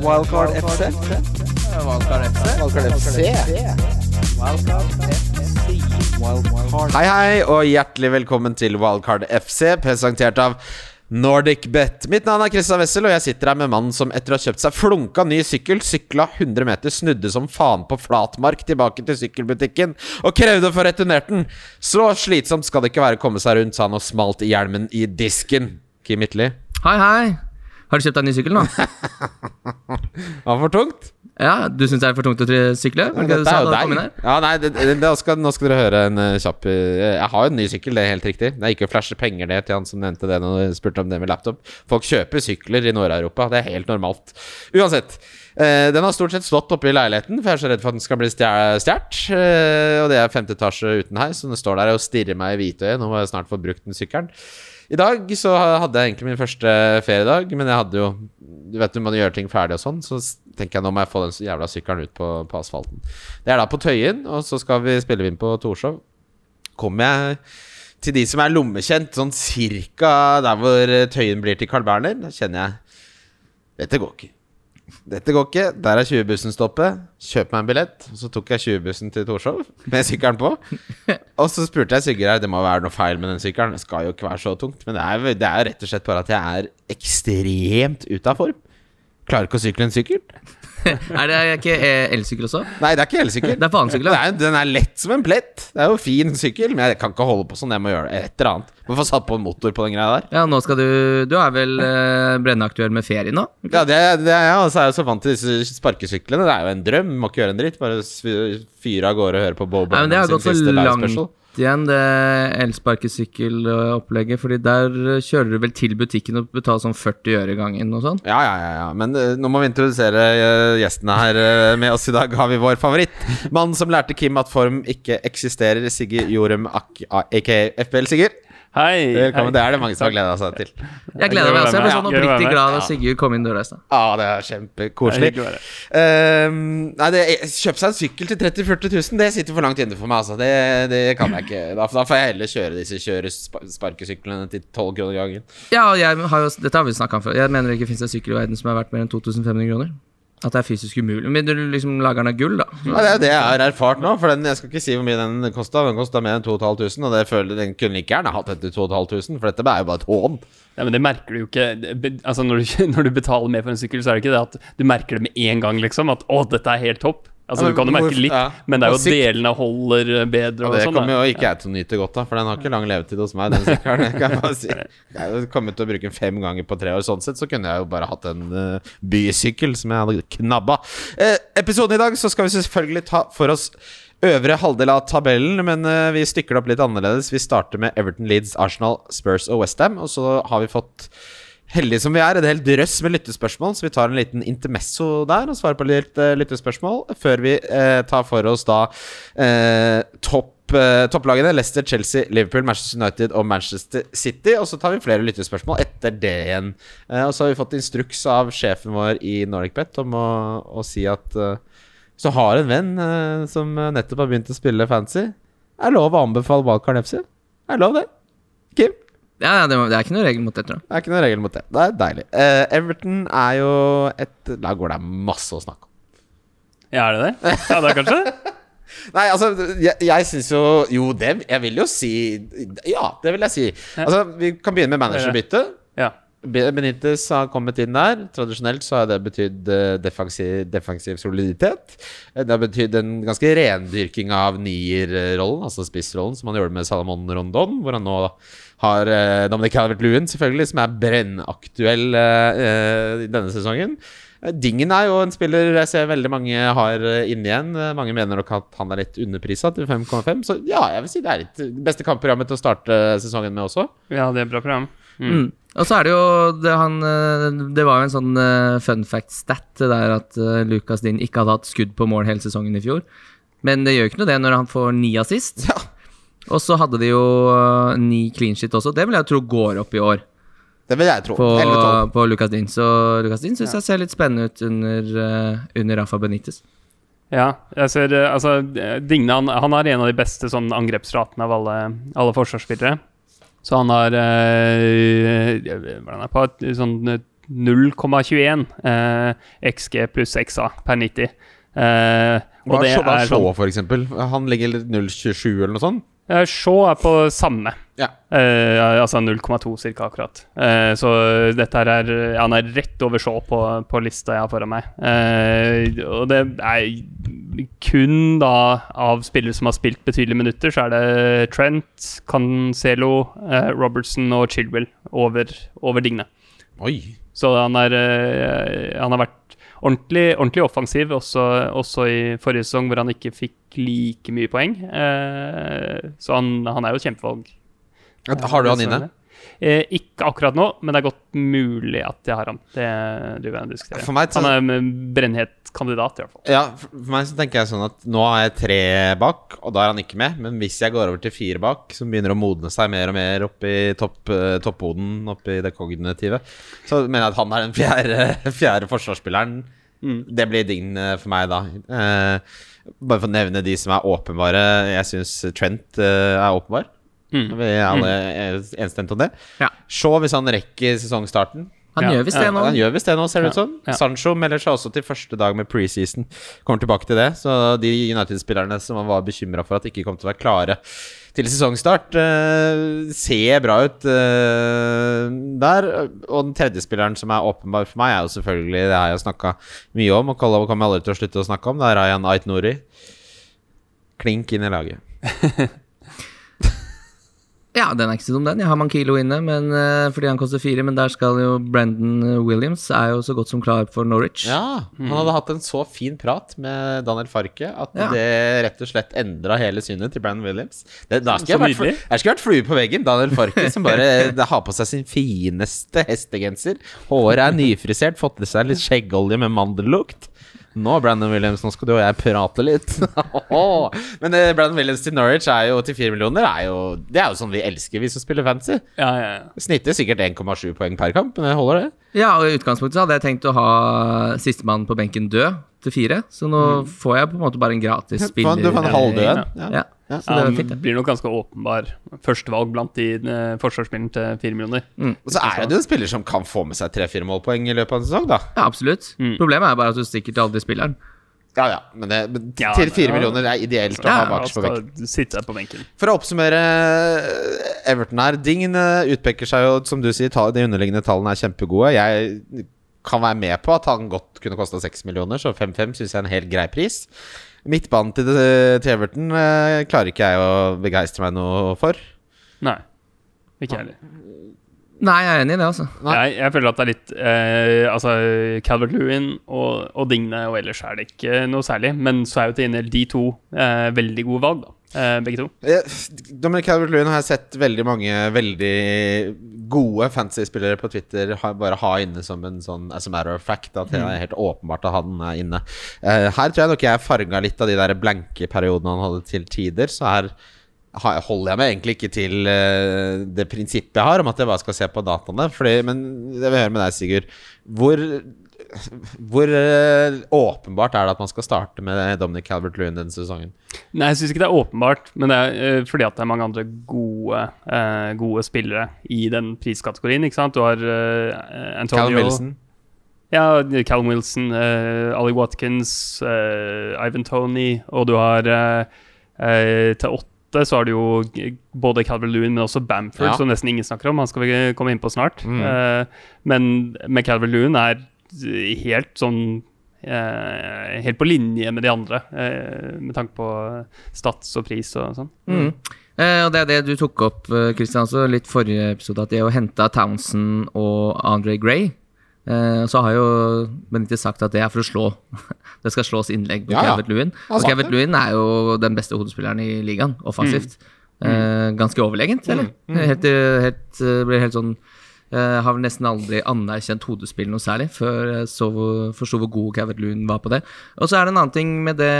Wildcard FC. Wildcard FC. Wildcard FC. Wildcard Hei, hei, og hjertelig velkommen til Wildcard FC, presentert av Nordic Bet. Mitt navn er Christian Wessel, og jeg sitter her med mannen som etter å ha kjøpt seg flunka ny sykkel, sykla 100 meter, snudde som faen på flatmark tilbake til sykkelbutikken og krevde å få returnert den. Så slitsomt skal det ikke være å komme seg rundt, sa han og smalt hjelmen i disken. Kim Itli Hei, hei. Har du kjøpt deg ny sykkel nå? Var for tungt? ja, Du syns det er for tungt å sykle? Det det er jo deg. Ja, nei, det, det, det skal, nå skal dere høre en uh, kjapp eh, Jeg har jo en ny sykkel, det er helt riktig. Det er ikke å flashe penger ned til han som nevnte det når du spurte om det med laptop. Folk kjøper sykler i Nord-Europa, det er helt normalt. Uansett. Uh, den har stort sett stått oppe i leiligheten, for jeg er så redd for at den skal bli stjålet. Uh, og det er femte etasje uten her, så den står der og stirrer meg i hvitøyet. Nå må jeg snart få brukt den sykkelen. I dag så hadde jeg egentlig min første feriedag, men jeg hadde jo Du vet du må gjøre ting ferdig og sånn, så tenker jeg nå må jeg få den jævla sykkelen ut på, på asfalten. Det er da på Tøyen, og så skal vi spille inn på Torshov. Kommer jeg til de som er lommekjent, sånn cirka der hvor Tøyen blir til Carl Berner, da kjenner jeg Dette går ikke. Dette går ikke. Der er 20-bussen stoppet. Kjøp meg en billett. Og så tok jeg 20-bussen til Torshov med sykkelen på. Og så spurte jeg Sigurd her Det må være noe feil med den sykkelen. Det skal jo ikke være så tungt. Men det er, det er rett og slett bare at jeg er ekstremt ute av form. Klarer ikke å sykle en sykkel. Er det ikke eh, elsykkel også? Nei, det er ikke elsykkel. Det er faensykkel, Den ja. den er lett som en plett. Det er jo fin sykkel, men jeg kan ikke holde på sånn. Jeg må gjøre et eller annet. Må få satt på en motor på den greia der. Ja, nå skal du Du er vel eh, brennaktuell med ferie nå? Ja, det, det er jeg, og så er jeg så vant til disse sparkesyklene. Det er jo en drøm. Må ikke gjøre en dritt. Bare fyre av gårde og høre på Bob Nei, men det har sin siste live igjen, det elsparkesykkelopplegget. Fordi der eh, kjører du vel til butikken og betaler sånn 40 øre gangen og sånn? Ja, ja, ja, ja. Men eh, nå må vi introdusere eh, gjestene her eh, med oss i dag. Har vi vår favoritt. Mannen som lærte Kim at form ikke eksisterer. Sigge Jorum, ak- aka FBL Sigurd. Hei. Velkommen. hei. Det er det mange som har gleda seg til. Jeg gleder meg også. Jeg ble sånn oppriktig glad da Ja. Sigurd kom inn døra i stad. Ja, det er kjempekoselig. Ehm, nei, det, Kjøpe seg en sykkel til 30 000-40 000, det sitter for langt inne for meg. Altså. Det, det kan jeg ikke. Da, da får jeg heller kjøre disse kjøresparkesyklene til 12 kroner gangen. Ja, og jeg har jo, dette har vi snakka om før. Jeg mener det ikke fins en sykkel i verden som er verdt mer enn 2500 kroner. At det er fysisk umulig. Men du liksom lager den av gull, da. Ja, det er jo det jeg har erfart nå. For den, Jeg skal ikke si hvor mye den kosta. Den kosta mer enn 2500, og det føler den kunne like gjerne hatt etter 2500, for dette er jo bare et hån. Ja, men det merker du jo ikke Altså når du, når du betaler mer for en sykkel, så er det ikke det at du merker det med en gang, liksom. At 'å, dette er helt topp'. Altså Ja, Du kan jo merke litt, ja. men det er jo at delene holder eh, bedre Og det sånn. kommer jo ikke jeg til å nyte godt av, for den har ikke lang levetid hos meg, den sykkelen. Jeg kan bare si. Jeg har kommet til å bruke den fem ganger på tre år. Sånn sett så kunne jeg jo bare hatt en uh, bysykkel som jeg hadde knabba. Eh, episoden i dag så skal vi selvfølgelig ta for oss øvre halvdel av tabellen, men uh, vi stykker det opp litt annerledes. Vi starter med Everton, Leeds, Arsenal, Spurs og Westham, og så har vi fått Heldige som vi er, et helt drøss med lyttespørsmål, så vi tar en liten intermesso der og svarer på litt eh, lyttespørsmål før vi eh, tar for oss da eh, topp eh, topplagene Leicester, Chelsea, Liverpool, Manchester United og Manchester City. Og så tar vi flere lyttespørsmål etter det igjen. Eh, og så har vi fått instruks av sjefen vår i NordicBet om å, å si at hvis du har en venn som nettopp har begynt å spille fancy, er lov å anbefale Wildcard FC. Er lov, det. Kim? Ja, ja, det, det er ikke noe regel mot det, tror jeg. Det er ikke noe regel mot det. Det er deilig. Uh, Everton er jo et Da går det masse å snakke om. Ja, er det det? Ja, det er kanskje det? Nei, altså, jeg, jeg syns jo Jo, det Jeg vil jo si Ja, det vil jeg si. Altså, Vi kan begynne med managerbytte. Ja. Benitez har kommet inn der. Tradisjonelt så har det betydd eh, defensiv, defensiv soliditet. Eh, Det har betydd en ganske rendyrking av nierrollen, altså spissrollen, som han gjorde med Salamon Rondon, hvor han nå har eh, Dominic Calvert-Lewin, selvfølgelig, som er brennaktuell eh, eh, i denne sesongen. Eh, Dingen er jo en spiller jeg ser veldig mange har eh, inne igjen. Mange mener nok at han er litt underprisa til 5,5. Så ja, jeg vil si det er litt beste kampprogrammet til å starte sesongen med også. ja, det er bra program. Mm. Mm. Og så er det jo det, han, det var jo en sånn fun fact-stat der at Lucas Din ikke hadde hatt skudd på mål hele sesongen i fjor. Men det gjør jo ikke noe det når han får ni assist. Ja. Og så hadde de jo eh, ni clean shit også. Det vil jeg tro går opp i år Det vil jeg tro. på, 11-12. på Lucas Din. Så Lucas Din syns jeg ser litt spennende ut under, eh, under Rafa Benitez. Ja, jeg ser eh, Altså, Digne han, han har en av de beste sånn angrepsratene av alle, alle forsvarsspillere. Så han har eh, Hva er på? Et, sånn eh, 0,21 eh, XG pluss XA per 90. Uh, og Hva det er hva er er Shaw, sånn for eksempel? Han ligger 0,27 eller noe sånt? Eh, Shaw er på samme. Ja. Eh, altså 0,2 cirka akkurat. Eh, så dette her er Han er rett over Shaw på, på lista jeg har foran meg. Eh, og det er kun da av spillere som har spilt betydelige minutter, så er det Trent, Cancelo, eh, Robertson og Chilwell over, over Digne. Oi. Så han, er, eh, han har vært ordentlig, ordentlig offensiv, også, også i forrige sesong, hvor han ikke fikk like mye poeng. Eh, så han, han er jo et kjempevalg. Har du han inne? Eh, ikke akkurat nå, men det er godt mulig at jeg har han. Det du vil diskutere. Så- Han er en brennhet kandidat, i hvert fall. Ja, for meg så tenker jeg sånn at nå har jeg tre bak, og da er han ikke med. Men hvis jeg går over til fire bak, som begynner å modne seg mer og mer opp i topp, eh, topphoden, opp i det kognitive, så mener jeg at han er den fjerde, fjerde forsvarsspilleren. Det blir dign eh, for meg da. Eh, bare for å nevne de som er åpenbare. Jeg syns Trent eh, er åpenbar. Mm. Vi er alle enstemte om det. Ja. Shaw, hvis han rekker sesongstarten. Han Ja, gjør visst det ja, nå. Han gjør visst det nå, ser det ut som. ja. Sancho melder seg også til første dag med preseason. Kommer tilbake til det. Så de United-spillerne som han var bekymra for at ikke kom til å være klare til sesongstart, Uh, ser bra ut uh, der. Og den tredje spilleren som er åpenbar for meg, er jo selvfølgelig det har jeg snakka mye om, og Kollov kommer aldri til å slutte å snakke om. Det er Rayan Ait Nouri. Klink inn i laget. Ja, den er ikke så dum, den. Jeg har Mankilo inne men, eh, fordi han koster fire, men der skal jo Brandon Williams er jo så godt som klar for Norwich. Ja, han hadde hatt en så fin prat med Daniel Farke at Ja. det rett og slett endra hele synet til Brandon Williams. Det, da skulle jeg, vært, jeg skulle vært flue på veggen. Daniel Farke som bare det har på seg sin fineste hestegenser. Håret er nyfrisert, fått i seg litt skjeggolje med mandellukt. Nå, Brandon Williams, nå skal du og jeg prate litt. Men eh, Brandon Williams til Norwich er jo til fire millioner. Er jo, det er jo sånn vi elsker, vi som spiller fancy. Ja, ja, ja. Snitter sikkert 1,7 poeng per kamp, men det holder, det. Ja, og i utgangspunktet så hadde jeg tenkt å ha sistemann på benken død til fire, så nå får jeg på en måte bare en gratis spiller. Du får en halvdød en. Ja. Ja. Ja, så det Han det. blir nok ganske åpenbar førstevalg blant de uh, forsvarsspillerne til fire millioner. Og så er det jo en spiller som kan få med seg tre-fire målpoeng i løpet av en sesong, da. Ja, absolutt. Problemet er bare at du stikker til aldri spilleren. Ja, ja, men, det, men Ja, til fire ja. millioner er ideelt å Ja, ha bakerst på benken. på benken. For å oppsummere eh, Everton her. Dingen utpeker seg jo, som du sier, de underliggende tallene er kjempegode. Jeg kan være med på at han godt kunne kosta seks millioner, så 5-5 syns jeg er en helt grei pris. Midtbanen til, Treverton til Everton eh, klarer ikke jeg å begeistre meg noe for. Nei, ikke jeg heller. Nei, jeg er enig i det, altså. Jeg, jeg føler at det er litt eh, Altså, Calvert Lewin og, og Digne, og ellers er det ikke noe særlig. Men så er jo til gjengjeld de to eh, veldig gode valg, da. Eh, begge to. Dominic Calvert-Lewin har jeg sett veldig mange veldig gode fantasy-spillere på Twitter bare ha inne som en sånn as a matter of fact. At det er helt åpenbart at han er inne. Eh, her tror jeg nok jeg farga litt av de der blanke periodene han hadde til tider. Så her holder jeg meg egentlig ikke til eh, det prinsippet jeg har om at jeg bare skal se på dataene. Fordi, men jeg vil høre med deg, Sigurd. Hvor, hvor eh, åpenbart er det at man skal starte med Dominic Calvert-Lewin denne sesongen? Nei, jeg syns ikke det er åpenbart, men det er eh, fordi at det er mange andre gode, eh, gode spillere i den priskategorien. ikke sant? Du har Antonio Callum Wilson? Ja, Callum Wilson, Ali Watkins, Ivan Tony, og du har til åtte så har du jo både Calvert Lewin, men også Bamford, Ja. som nesten ingen snakker om. Han skal vi komme inn på snart. Mm. Men med Calvert Lewin er helt sånn eh, Helt på linje med de andre, eh, med tanke på stats og pris og sånn. Mm. Eh, og det er det du tok opp, Kristian Christian, også litt forrige episode, at det å hente Townsend og Andre Gray eh, Så har jo Benitez sagt at det er for å slå Det skal slås innlegg på Ja, ja. Calvert Lewin. Og Kevin det. Lewin er jo den beste hodespilleren i ligaen, offensivt. Eh, ganske overlegent, eller? Helt, eh, helt, eh, ble helt sånn eh, har vel nesten aldri anerkjent hodespill noe særlig, før jeg så hvor- forsto hvor god Calvert Loon var på det. Og så er det en annen ting med det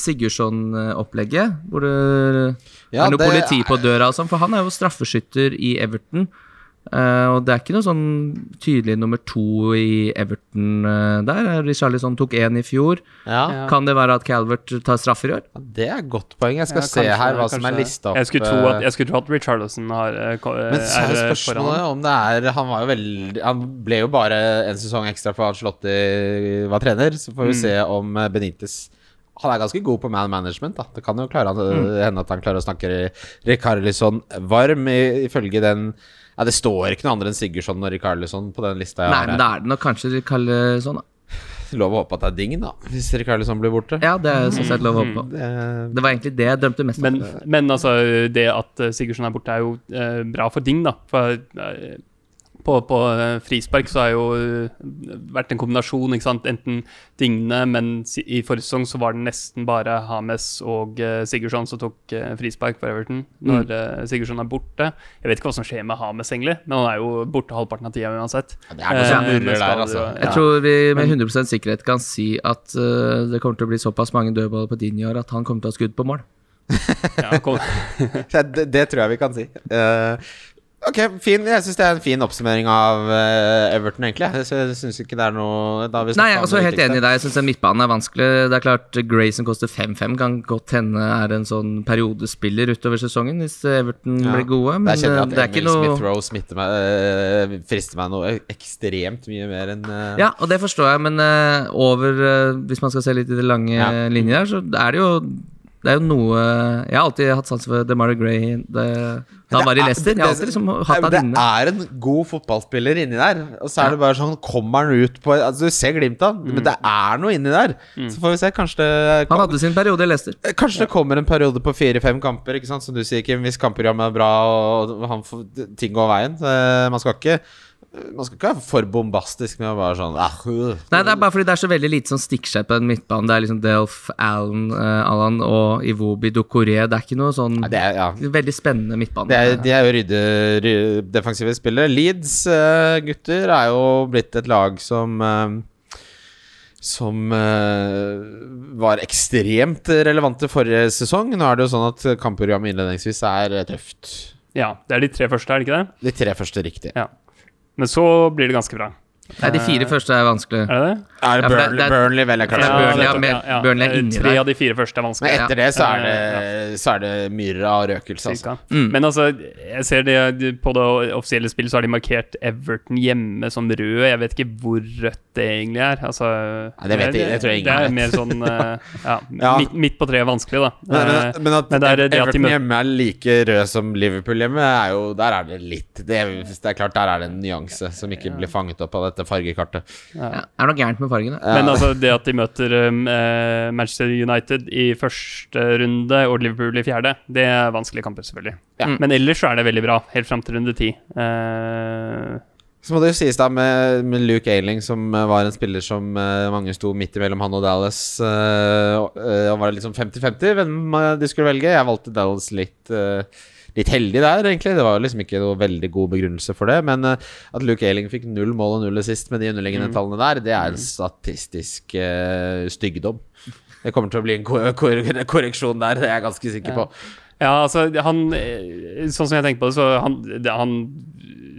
Sigurdsson-opplegget, hvor det Ja, er noe det politi på døra og sånn, for han er jo straffeskytter i Everton. Eh, og det er ikke noe sånn tydelig nummer to i Everton uh, der. Richarlison tok én i fjor. Ja. Ja. Kan det være at Calvert tar straffer i år? Det er et godt poeng. Jeg skal Ja, se kanskje- her hva som er lista opp. Jeg skulle tro at, eh, jeg skulle tro at Richarlison har, uh, Men så er spørsmålet om det er Han var jo veldig Han ble jo bare en sesong ekstra for Ancelotti var trener, så får vi Mm. se om Benitez Han er ganske god på man management, da. Det kan jo klare, Mm. hende at han klarer å snakke Rikarlison varm, ifølge den Ja, det står ikke noe andre enn Sigurdsson og Rikarlison på den lista jeg Nei, har men da er det nok kanskje Rikarlisson, da. Lov å håpe at det er ding, da, hvis Rikarlison blir borte. Ja, det er sånn sett lov å håpe på. Det, Det var egentlig det jeg drømte mest om. Men, men altså, det at Sigurdsson er borte, er jo eh, bra for Ding, da. For eh, på, på eh, frispark så har jo eh, vært en kombinasjon, ikke sant. Enten Digne, men i forrige sesong så var det nesten bare Hames og eh, Sigurdsson som tok frispark for Everton når mm. Sigurdsson er borte. Jeg vet ikke hva som skjer med Hames, egentlig, men han er jo borte halvparten av tida uansett. det er noe som murrer der, altså. Jeg tror vi med 100% sikkerhet kan si at uh, det kommer til å bli såpass mange dødballer på din i år at han kommer til å ha skudd på mål. Ja, det, det tror jeg vi kan si. Eh, ok, fin. Jeg syns det er en fin oppsummering av uh, Everton, egentlig. Jeg, syns ikke det er noe da vi Nei, jeg er også helt enig i deg. Jeg syns midtbanen er vanskelig. Det er klart Gray som koster 5-5, kan godt hende er en sånn periodespiller utover sesongen hvis Everton Ja. blir gode, men det jeg eh, det er ikke noe Smith Rowe smitter meg uh, frister meg noe ekstremt mye mer enn uh... Ja, og det forstår jeg, men over Hvis man skal se litt i det lange Ja. linjer her, så er det jo det er jo noe Jeg har alltid hatt sans for DeMarie Gray det, da han var i er- Leicester. Jeg har alltid liksom hatt han det inne. er en god fotballspiller inni der. Og så er det bare sånn Kommer han ut på Altså Du ser glimt av mm. men det er noe inni der. Så får vi se. Kanskje det Han hadde sin periode i Leicester. Kanskje det kommer en periode på fire-fem kamper, ikke sant? som du sier, Kim. Hvis kampprogrammet er bra og han får, ting går veien. Så eh, man skal ikke Man skal ikke være for bombastisk med å være sånn ah, uh. Nei, det er bare fordi det er så veldig lite sånn stikkskjær på den midtbanen. Det er liksom Delf, Allen, uh, Allan og Iwobi Dokore. Det er ikke noe sånn Nei, det er, ja. Veldig spennende midtbane. Det er, de er jo rydde, rydde defensive spillere. Leeds uh, gutter er jo blitt et lag som eh, som eh, var ekstremt relevante forrige sesong. Nå er det jo sånn at kampprogrammet innledningsvis er eh, tøft. Ja, det er de tre første, er det ikke det? De tre første riktig. Ja. Men så blir det ganske bra. Nei, de fire første er vanskelig. Er det det? Er Ja, det- Burnley, det er- Burnley vel, er Ja, kanskje Burnley er nettopp, ja, Burnley er inni Tre der. av de fire første er vanskelig. Men etter det så er det, så er det myrra og røkelse, altså. Mm. Men altså, jeg ser det på det offisielle spillet, så har de markert Everton hjemme som rød. Jeg vet ikke hvor rødt det egentlig er. Altså, Nei, det vet jeg- det tror jeg ingen Det er mer sånn eh, ja, Ja. Midt, midt på treet er vanskelig, da. Men, Eh, men, men at men det er at Everton hjemme er like rød som Liverpool hjemme, er jo, der er det litt det det er klart, der er det en nyanse som ikke blir fanget opp av dette fargekartet. Ja, er noe gærent med fargene. Men altså, det at de møter um, eh, Manchester United i første runde og Liverpool i fjerde, det er vanskelige kamper, selvfølgelig. Ja. Men ellers så er det veldig bra, helt fram til runde ti. Eh, Så må det jo sies da med, med Luke Ailing, som eh, var en spiller som mange sto midt imellom han og Dallas. Uh, eh, og var liksom 50-50 hvem de skulle velge. Jeg valgte Dallas litt eh, Litt heldig der, egentlig. Det var liksom ikke noe veldig god begrunnelse for det. Men eh, at Luke Ayling fikk null mål og null assist med de underliggende tallene der, det er en statistisk uh, styggdom. Det kommer til å bli en kor kor korreksjon der, det er jeg ganske sikker på. Ja, altså, han eh, Sånn som jeg tenker på det, så han, han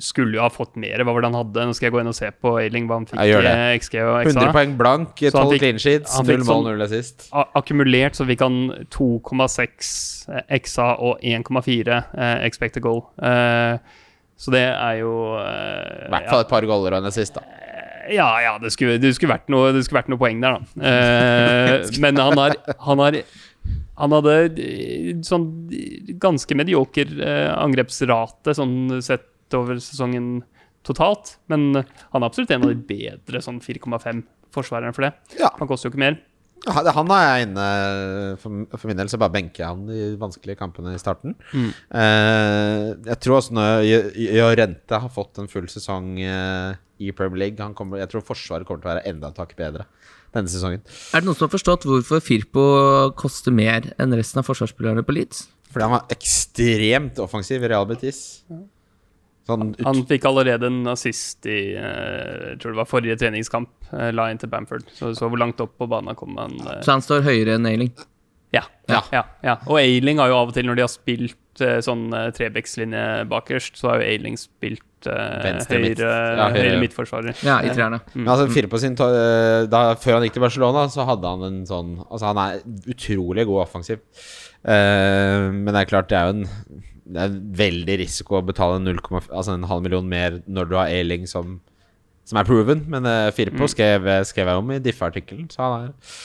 skulle jo ha fått mer. Hva var det han hadde? Nå skal jeg gå inn og se på Ailing, hva han fikk i XG og XA. 100 poeng blank, 12 fikk- clean sheets, 0 mål, sånn- null assist. A- Akkumulert så fikk han 2,6 XA og 1,4 eh, expected goal. Eh, så det er jo eh, I hvert fall et par goller og en assist, da. Ja, ja, det skulle, det skulle, vært, noe, det skulle vært noe poeng der, da. Eh, men han har, han har Han hadde eh, sånn ganske medioker eh, angrepsrate sånn sett over sesongen totalt. Men han er absolutt en av de bedre sånn 4,5 forsvarerne for det. Ja. Han koster jo ikke mer. Han er jeg inne for, for min del, så bare benker jeg han i vanskelige kampene i starten. Mm. Eh, jeg tror også når Jorente har fått en full sesong eh, i Premier League han kommer, Jeg tror Forsvaret kommer til å være enda et hakk bedre denne sesongen. Er det noen som har forstått hvorfor Firpo koster mer enn resten av forsvarsspillerne på Leeds? Fordi han var ekstremt offensiv i Real Betis. Sånn ut, Han fikk allerede en assist i eh, jeg tror det var forrige treningskamp. eh, la inn til Bamford. Så så hvor langt opp på banen kom han. eh, Så han står høyere enn Ailing. Ja, ja, ja, ja. Og Ailing har jo av og til, når de har spilt sånn trebekslinje bakerst, så har jo Ailing spilt Venstre, høyre, midt. Ja, høyre. høyre midtforsvarer. Ja, i treerne. Mm. altså, sin da, Før han gikk til Barcelona, så hadde han en sånn Altså, han er utrolig god offensiv. uh, men det er klart, det er jo en Det er veldig risiko å betale 0, altså en halv million mer når du har Ailing som, som er proven. Men uh, Firpo skrev, skrev jeg om i Diffe-artikkelen, så han er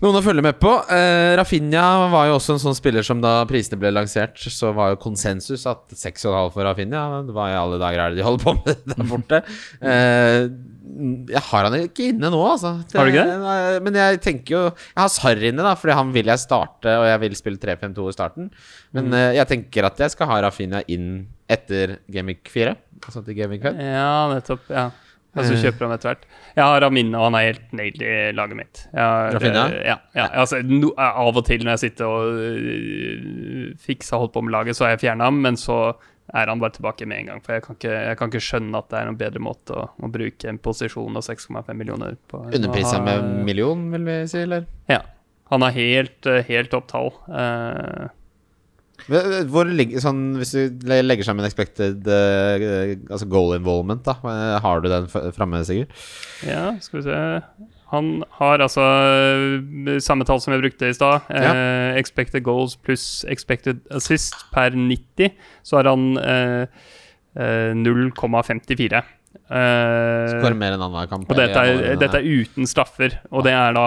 noen å følge med på. Uh, Rafinha var jo også en sånn spiller som da prisene ble lansert, så var jo konsensus at 6,5 for Rafinha Hva i alle dager er det de holder på med der borte? Uh, jeg har han ikke inne nå, altså. Har du ikke det? Men jeg tenker jo Jeg har Sarr inne, da, fordi han vil jeg starte, og jeg vil spille 3-5-2 i starten. Men eh, jeg tenker at jeg skal ha Rafinha inn etter Gamic 4. Altså til Gamic 5. Ja, nettopp. ja Og så Eh. kjøper han etter hvert. Jeg har Ramin, og han er helt nailed i laget mitt. Har, Rafinha? eh, Ja, ja, altså, no, av og til når jeg sitter og uh, fikser holdt på med laget, så har jeg fjerna ham, men så er han bare tilbake med en gang. For jeg kan ikke, jeg kan ikke skjønne at det er noen bedre måte å, å bruke en posisjon og 6,5 millioner på. Underprisa med million, vil vi si, eller? Ja. Han har helt, eh, helt topp tall. Eh, Hvor ligger sånn Hvis du legger sammen expected uh, Altså goal involvement, da. eh, Har du den framme, Sigurd? Ja, skal vi se Han har altså eh, samme tall som jeg brukte i stad. Eh, expected goals pluss expected assist per 90. Så har han eh, eh, 0,54. Eh, Skårer mer enn annenhver kamp. og dette er, dette er uten straffer, og det er da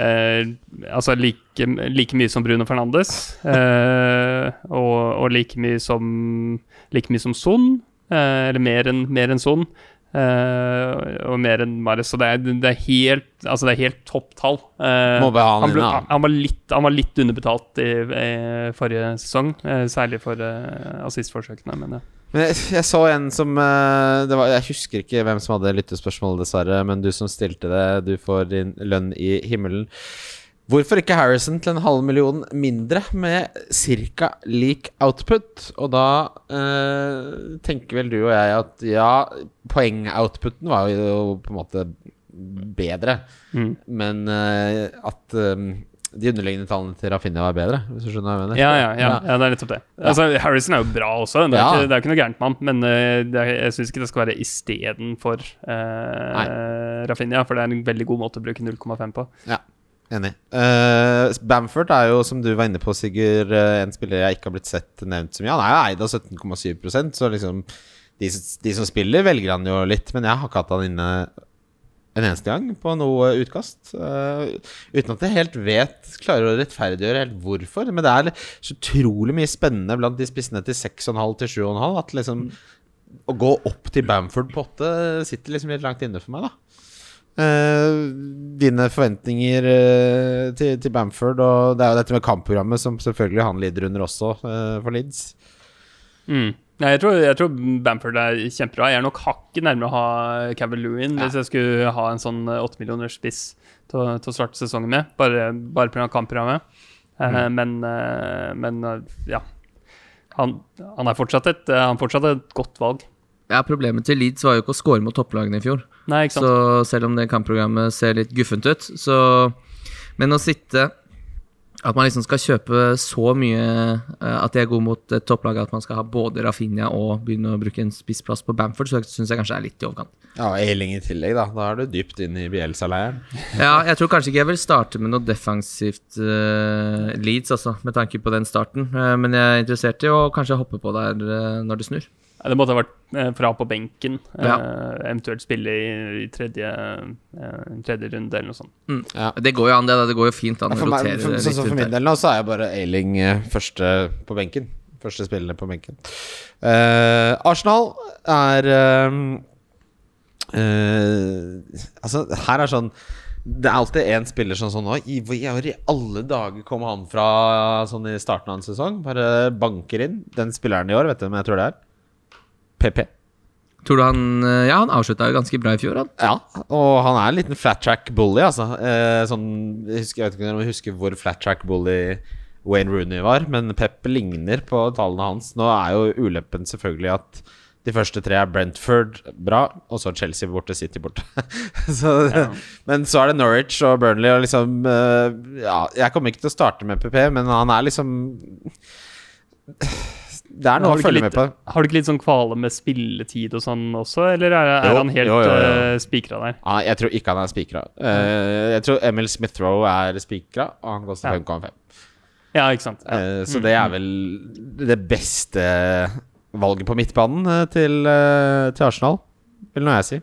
uh, altså like, like mye som Bruno Fernandes. Uh, og, og like mye som Like mye som Son, eller mer enn mer enn Son. Eh, og mer enn Mares. Så det er, det er helt Altså det er helt topptall. tall. Uh, han han, ble, han, var litt, han var litt underbetalt i, i forrige sesong, uh, særlig for uh, assistforsøkene. Men ja. Men jeg, jeg så en som eh, det var, Jeg husker ikke hvem som hadde lyttespørsmålet, dessverre. Men du som stilte det, du får din lønn i himmelen. Hvorfor ikke Harrison til en halv million mindre, med ca. lik output? Og da eh, tenker vel du og jeg at ja, poengoutputen var jo på en måte bedre. Mm. Men eh, at eh, de underliggende tallene til Rafinha var bedre, hvis du skjønner hva jeg mener? Ja, ja, ja, ja, det er nettopp det. Altså, Harrison er jo bra også, det er, Ja. ikke, ikke noe gærent med han. Men uh, det er, jeg syns ikke det skal være istedenfor uh, Rafinha, for det er en veldig god måte å bruke 0,5 på. Ja, enig. Uh, Bamford er jo, som du var inne på, Sigurd, eh, en spiller jeg ikke har blitt sett nevnt så mye. Han er jo eid av 17,7% så liksom de, de som spiller, velger han jo litt. Men jeg har ikke hatt han inne en eneste gang på noe utkast. Uh, uten at jeg helt vet Klarer å rettferdiggjøre helt hvorfor. Men det er så utrolig mye spennende blant de spissene til 6,5 til 7,5 at liksom Å gå opp til Bamford på 8 sitter liksom litt langt inne for meg, da. Eh, dine forventninger eh, til, til Bamford, og det er jo dette med kampprogrammet som selvfølgelig han lider under også, eh, for Leeds. Mm. Nei, jeg, tror, jeg tror Bamford er kjempebra. Jeg er nok hakket nærmere å ha Cavaloon hvis jeg skulle ha en sånn åtte millioners spiss til, til å starte sesongen med, bare, bare pga. kampprogrammet. Eh, men, eh, men ja. Han, han er fortsatt et, han er fortsatt et godt valg. Ja, Problemet til Leeds var jo ikke å score mot topplagene i fjor. Nei, ikke sant? Så selv om det kampprogrammet ser litt guffent ut, så Men å sitte At man liksom skal kjøpe så mye eh, at de er gode mot et topplag, at man skal ha både Rafinha og begynne å bruke en spissplass på Bamford, så syns jeg kanskje er litt i overkant. Ja, Eiling i tillegg, da. Da er du dypt inn i Bielsa-leiren. Ja, jeg tror kanskje ikke jeg vil starte med noe defensivt uh, Leeds, altså, med tanke på den starten. Uh, men jeg er interessert i å kanskje hoppe på der uh, når det snur. Ja, Det måtte ha vært eh, fra på benken, Ja. eh, eventuelt spille i, i tredje, eh, tredje runde eller noe sånt. Det går jo an, det. Det går jo fint an å For, rotere for, litt sånn for min del nå, så er jeg bare Eiling eh, første på benken. Første spillende på benken. Uh, Arsenal er eh, uh, Altså, her er sånn Det er alltid én spiller sånn sånn hvor i i alle dager kom han fra sånn i starten av en sesong? Bare banker inn. Den spilleren i år, vet du hvem jeg tror det er? PP. Tror du han eh, Ja, han avslutta jo ganske bra i fjor, han. Ja, og han er en liten flat track bully, altså. Eh, sånn, jeg, husker, jeg vet ikke om jeg husker hvor flat track bully Wayne Rooney var, men Pep ligner på tallene hans. Nå er jo ulempen selvfølgelig at de første tre er Brentford bra, og så Chelsea borte, City borte. så, Men så er det Norwich og Burnley og liksom eh, Ja, jeg kommer ikke til å starte med PP, men han er liksom det er noe Har å følge litt- med på. Har du ikke litt sånn kvale med spilletid og sånn også, eller er, er Jo, han helt eh, spikra der? Ja, jeg tror ikke han er spikra. Uh, jeg tror Emil Smith-Roe er spikra, og han koster Ja. 5,5. Ja, ikke sant. Ja. Uh, så det er vel det beste valget på midtbanen til, til Arsenal, vil nå jeg si.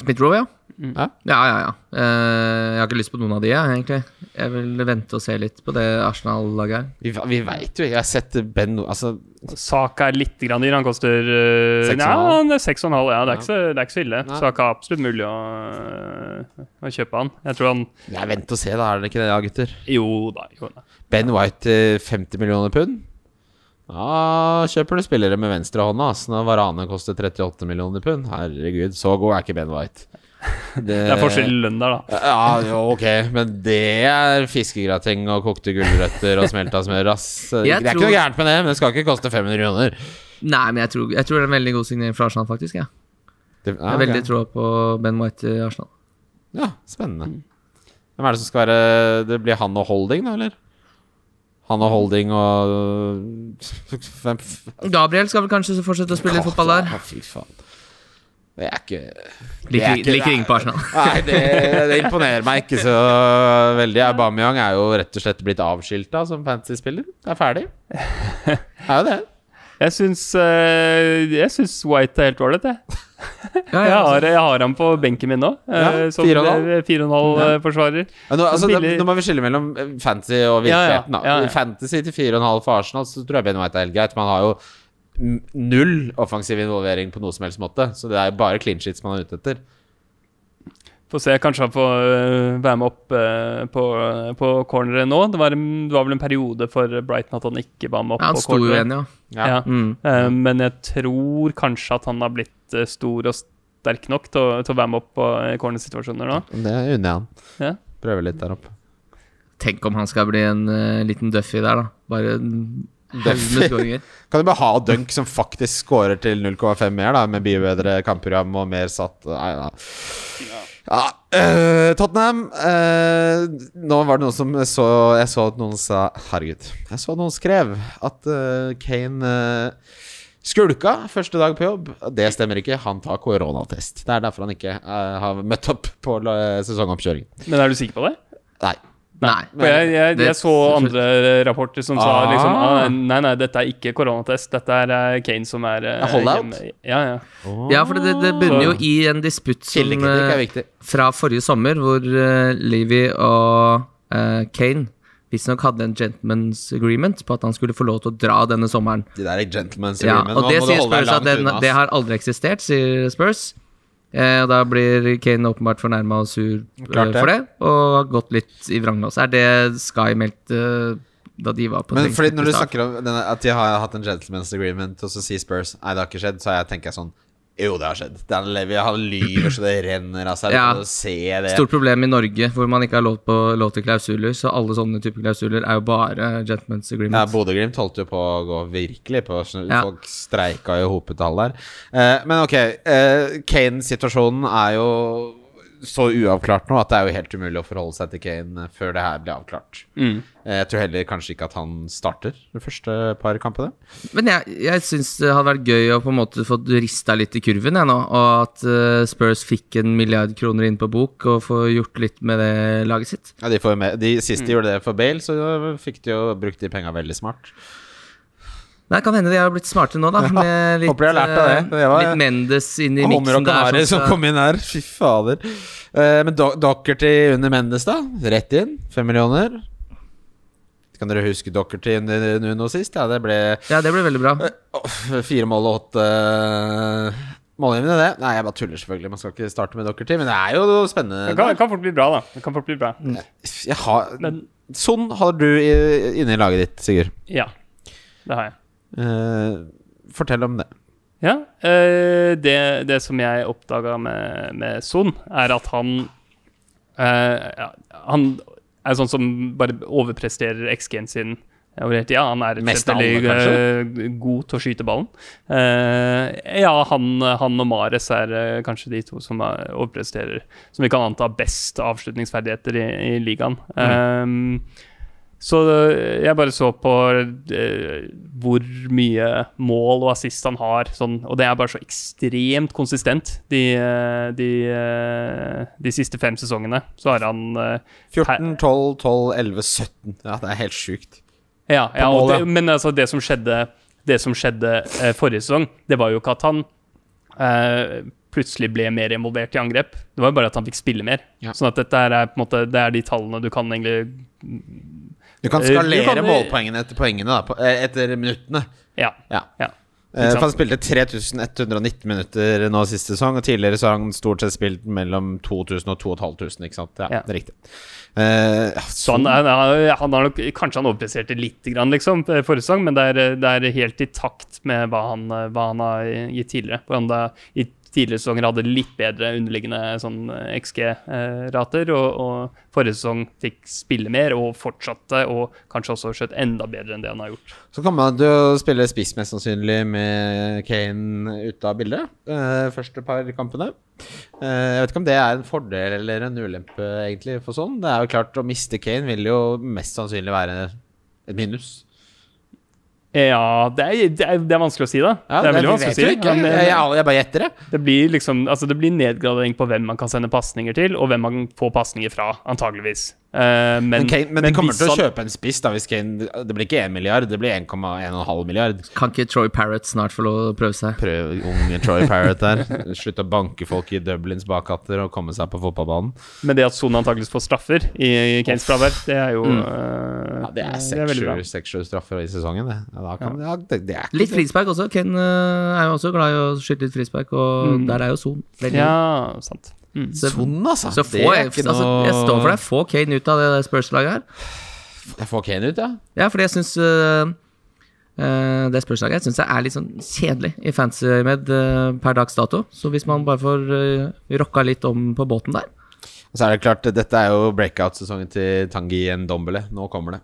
Smith-Roe, ja. Ja. Ja, ja, ja. Eh, jeg har ikke lyst på noen av de, jeg, egentlig. Jeg vil vente og se litt på det Arsenal-laget her. Vi, vi veit jo Jeg har sett Ben Altså, Saka er litt grann dyr. Han koster uh, Seks og en Ja, det er 6,5. Ja, det er, ikke det er ikke så ille. Nei. Saka er absolutt mulig å, øh, å kjøpe han. Jeg tror han vent og se, da. Er det ikke det, ja, gutter? Jo da. Jo da. Ben White 50 millioner pund? Da kjøper du spillere med venstrehånda. Når Varane koster 38 millioner pund. Herregud, så god er ikke Ben White. Det, Det er forskjell i lønn der, da. Ja, jo, ok, men det er fiskegrateng og kokte gulrøtter og smelta smør, ass. Det er er ikke noe gærent med det, men det skal ikke koste 500 millioner. Nei, men jeg tror, jeg tror det er en veldig god signering fra Arsenal, faktisk. Ja. Det, Jeg ja, har veldig okay. troa på Ben White i Arsenal. ja, spennende. Hvem er det som skal være Det blir han og Holding, da, eller? Han og Holding og Gabriel skal vel kanskje fortsette å spille fotball der. Ja, Fy faen. Det er ikke Liker, er ingen på Arsenal. Nei, det, det imponerer meg ikke så veldig. Aubameyang er jo rett og slett blitt avskilta som fantasy-spiller. Er ferdig. Er jo det. Jeg syns, øh, jeg syns White er helt ålreit, jeg. Ja, Jeg ja, har, jeg har han på benken min nå. Ja, øh, som fire og en halv. øh, fire og en halv øh, forsvarer. Ja, nå, altså, nå må vi skille mellom eh, fantasy og Ja, ja. virkeligheten. Ja, ja. Fantasy til 4,5 for Arsenal, så tror jeg Ben White er helt greit. Man har jo null offensiv involvering på noe som helst måte. Så det er jo bare clean sheets man er ute etter. Får se, kanskje han får øh, være med opp øh, på, på corneret nå. Det var, en, det var vel en periode for Brighton at han ikke var med opp Ja, han på sto jo corneret. igjen, ja. Ja. Ja. Mm. Eh, men jeg tror kanskje at han har blitt eh, stor og sterk nok til å, til å være med opp på eh, cornersituasjoner nå. Det unner jeg han. Ja. Prøver litt der oppe. Tenk om han skal bli en uh, liten Duffy der, da. Bare haug med skåringer. Kan du bare ha Dunk som faktisk scorer til 0,5 mer, da, med bedre kampprogram og mer satt Nei, da. Ja, uh, Tottenham uh, Nå var det noen som så Jeg så at noen sa Herregud. Jeg så at noen skrev at uh, Kane skulka første dag på jobb. Det stemmer ikke. Han tar koronatest. Det er derfor han ikke har møtt opp på sesongoppkjøringen. Men er du sikker på det? Nei. Nei. For jeg, jeg, jeg så andre rapporter som sa Ah. liksom ah, Nei, nei, dette er ikke koronatest. Dette er eh, Kane som er eh, Ja, holdout? hjemme. Ja, ja. Ja, for det, det bunner jo i en disputt som er eh, viktig. fra forrige sommer, hvor uh, Levy og uh, Kane visstnok hadde en gentleman's agreement på at han skulle få lov til å dra denne sommeren. Det der er gentleman's agreement. og det sier Spurs at den, det har aldri eksistert, sier Spurs. Eh, og da blir Kane åpenbart fornærma og sur eh, Klart det. for det, og har gått litt i vranglås. Er det Sky meldte da de var på Men fordi når du snakker om denne, at de har hatt en gentleman's agreement, og så sier Spurs Nei, det har ikke skjedd, så jeg tenker jeg sånn Jo, det har skjedd. Levy han lyver så det renner av seg. Ja. Stort problem i Norge, hvor man ikke har lov, på, lov til klausuler. Så alle sånne typer klausuler er jo bare gentleman's Ja, agreement. Bodø-Glimt holdt jo på å gå virkelig på. Ja. Folk streika jo hopetall der. Eh, men ok, eh, Kane-situasjonen er jo så uavklart nå at det er jo helt umulig å forholde seg til Kane før det her blir avklart. Mm. Eh, jeg tror heller kanskje ikke at han starter de første par kampene. Men jeg, jeg syns det hadde vært gøy å på en måte få rista litt i kurven, jeg nå. Og at eh, Spurs fikk en milliard kroner inn på bok og få gjort litt med det laget sitt. Ja, de, får med, de siste Mm. gjorde det for Bale, så fikk de jo brukt de penga veldig smart. Nei, kan hende de har blitt smarte nå, da. Med litt, håper de har lært av det. eh, Det var- litt Mendes inn i miksen der. Som sånn, så- kom inn her. Fy fader. Uh, men Do Dockerty under Mendes, da? Rett inn. Fem millioner. Kan dere huske Dockerty under Nuno sist? Ja, det ble Ja, det ble veldig bra. Uh, fire mål og åtte uh, målgivende, det. Nei, jeg bare tuller, selvfølgelig. Man skal ikke starte med Dockerty, men det er jo spennende. Det kan, det kan fort bli bra, da. Det kan fort bli bra. Jeg har Men Sånn har du Inni inne i laget ditt, Sigurd. ja, det har jeg. Eh, fortell om det. Ja, eh, det, det som jeg oppdaga med, med Son, er at han eh, ja, Han er sånn som bare overpresterer XG-en sin Ja. Han er rett veldig god til å skyte ballen. Uh, ja, han, han og Mares er uh, kanskje de to som er, overpresterer, som vi kan anta best avslutningsferdigheter i, i ligaen. Mm. Eh, Så eh, jeg bare så på eh, hvor mye mål og assist han har, sånn, og det er bare så ekstremt konsistent. De, eh, de, eh, de siste fem sesongene så har han eh, 14, 12, 12, 11, 17. Ja, det er helt sjukt. Ja, ja det, men altså, det som skjedde, det som skjedde eh, forrige sesong, det var jo ikke at han plutselig ble mer involvert i angrep. Det var jo bare at han fikk spille mer. Ja. Sånn at dette er på en måte Det er de tallene du kan egentlig Du kan Eh, du skalere kan- målpoengene etter poengene, da, eh, etter minuttene. Ja. Ja. ja. Eh, han spilte 3119 minutter nå sist sesong, og tidligere så har han stort sett spilt mellom 2000 og 2500, ikke sant? Ja, Ja. det er riktig. Uh, Så han, han, han har nok Kanskje han overpresterte litt, grann, liksom, forrige sesong, men det er, det er helt i takt med hva han, hva han har gitt tidligere. Hvordan det I tidligere sesonger hadde litt bedre underliggende sånn XG-rater, og, og forrige sesong fikk spille mer og fortsatte, og kanskje også skjøt enda bedre enn det han har gjort. Så kommer man jo spille spiss mest sannsynlig med Kane ute av bildet. Eh, første par kampene. Eh, jeg vet ikke om det er en fordel eller en ulempe, egentlig, for sånn. Det er jo klart, å miste Kane vil jo mest sannsynlig være et minus. Ja, det er, det er, det er vanskelig å si, da. Ja, det er veldig vanskelig å si. ikke. Men, Jeg, jeg, jeg bare gjetter det. Det blir liksom Altså det blir nedgradering på hvem man kan sende pasninger til, og hvem man får pasninger fra, antageligvis. Eh, men, Men, Kane, men, de kommer til å kjøpe en spiss da hvis Kane Det blir ikke 1 milliard, det blir 1,1,5 milliard. Kan ikke Troy Parrott snart få lov å prøve seg? Prøv unge Troy Parrott der. Slutt å banke folk i Dublins bakhatter og komme seg på fotballbanen. Men det at Son antakeligvis får straffer i, i Kanes fravær, det er jo Mm. uh, Ja, det er. 6-7 straffer i sesongen, det. Ja, da kan, ja. det, det er ikke Litt frispark også. Ken uh, er jo også glad i å skyte litt frispark, og Mm. der er jo Son. Ja, sant. Mm. Så, Sånn, altså. så Det få, er jeg, ikke altså, noe- jeg står for deg. Få Kane ut av det der Spurs-laget her. Jeg får Kane ut, ja. Ja, fordi jeg syns det Spurs-laget jeg synes jeg er litt sånn kjedelig i fancy-med uh, per dags dato. Så hvis man bare får uh, rocka litt om på båten der så er det klart, dette er jo breakout-sesongen til Tangi Ndombele. Nå kommer det.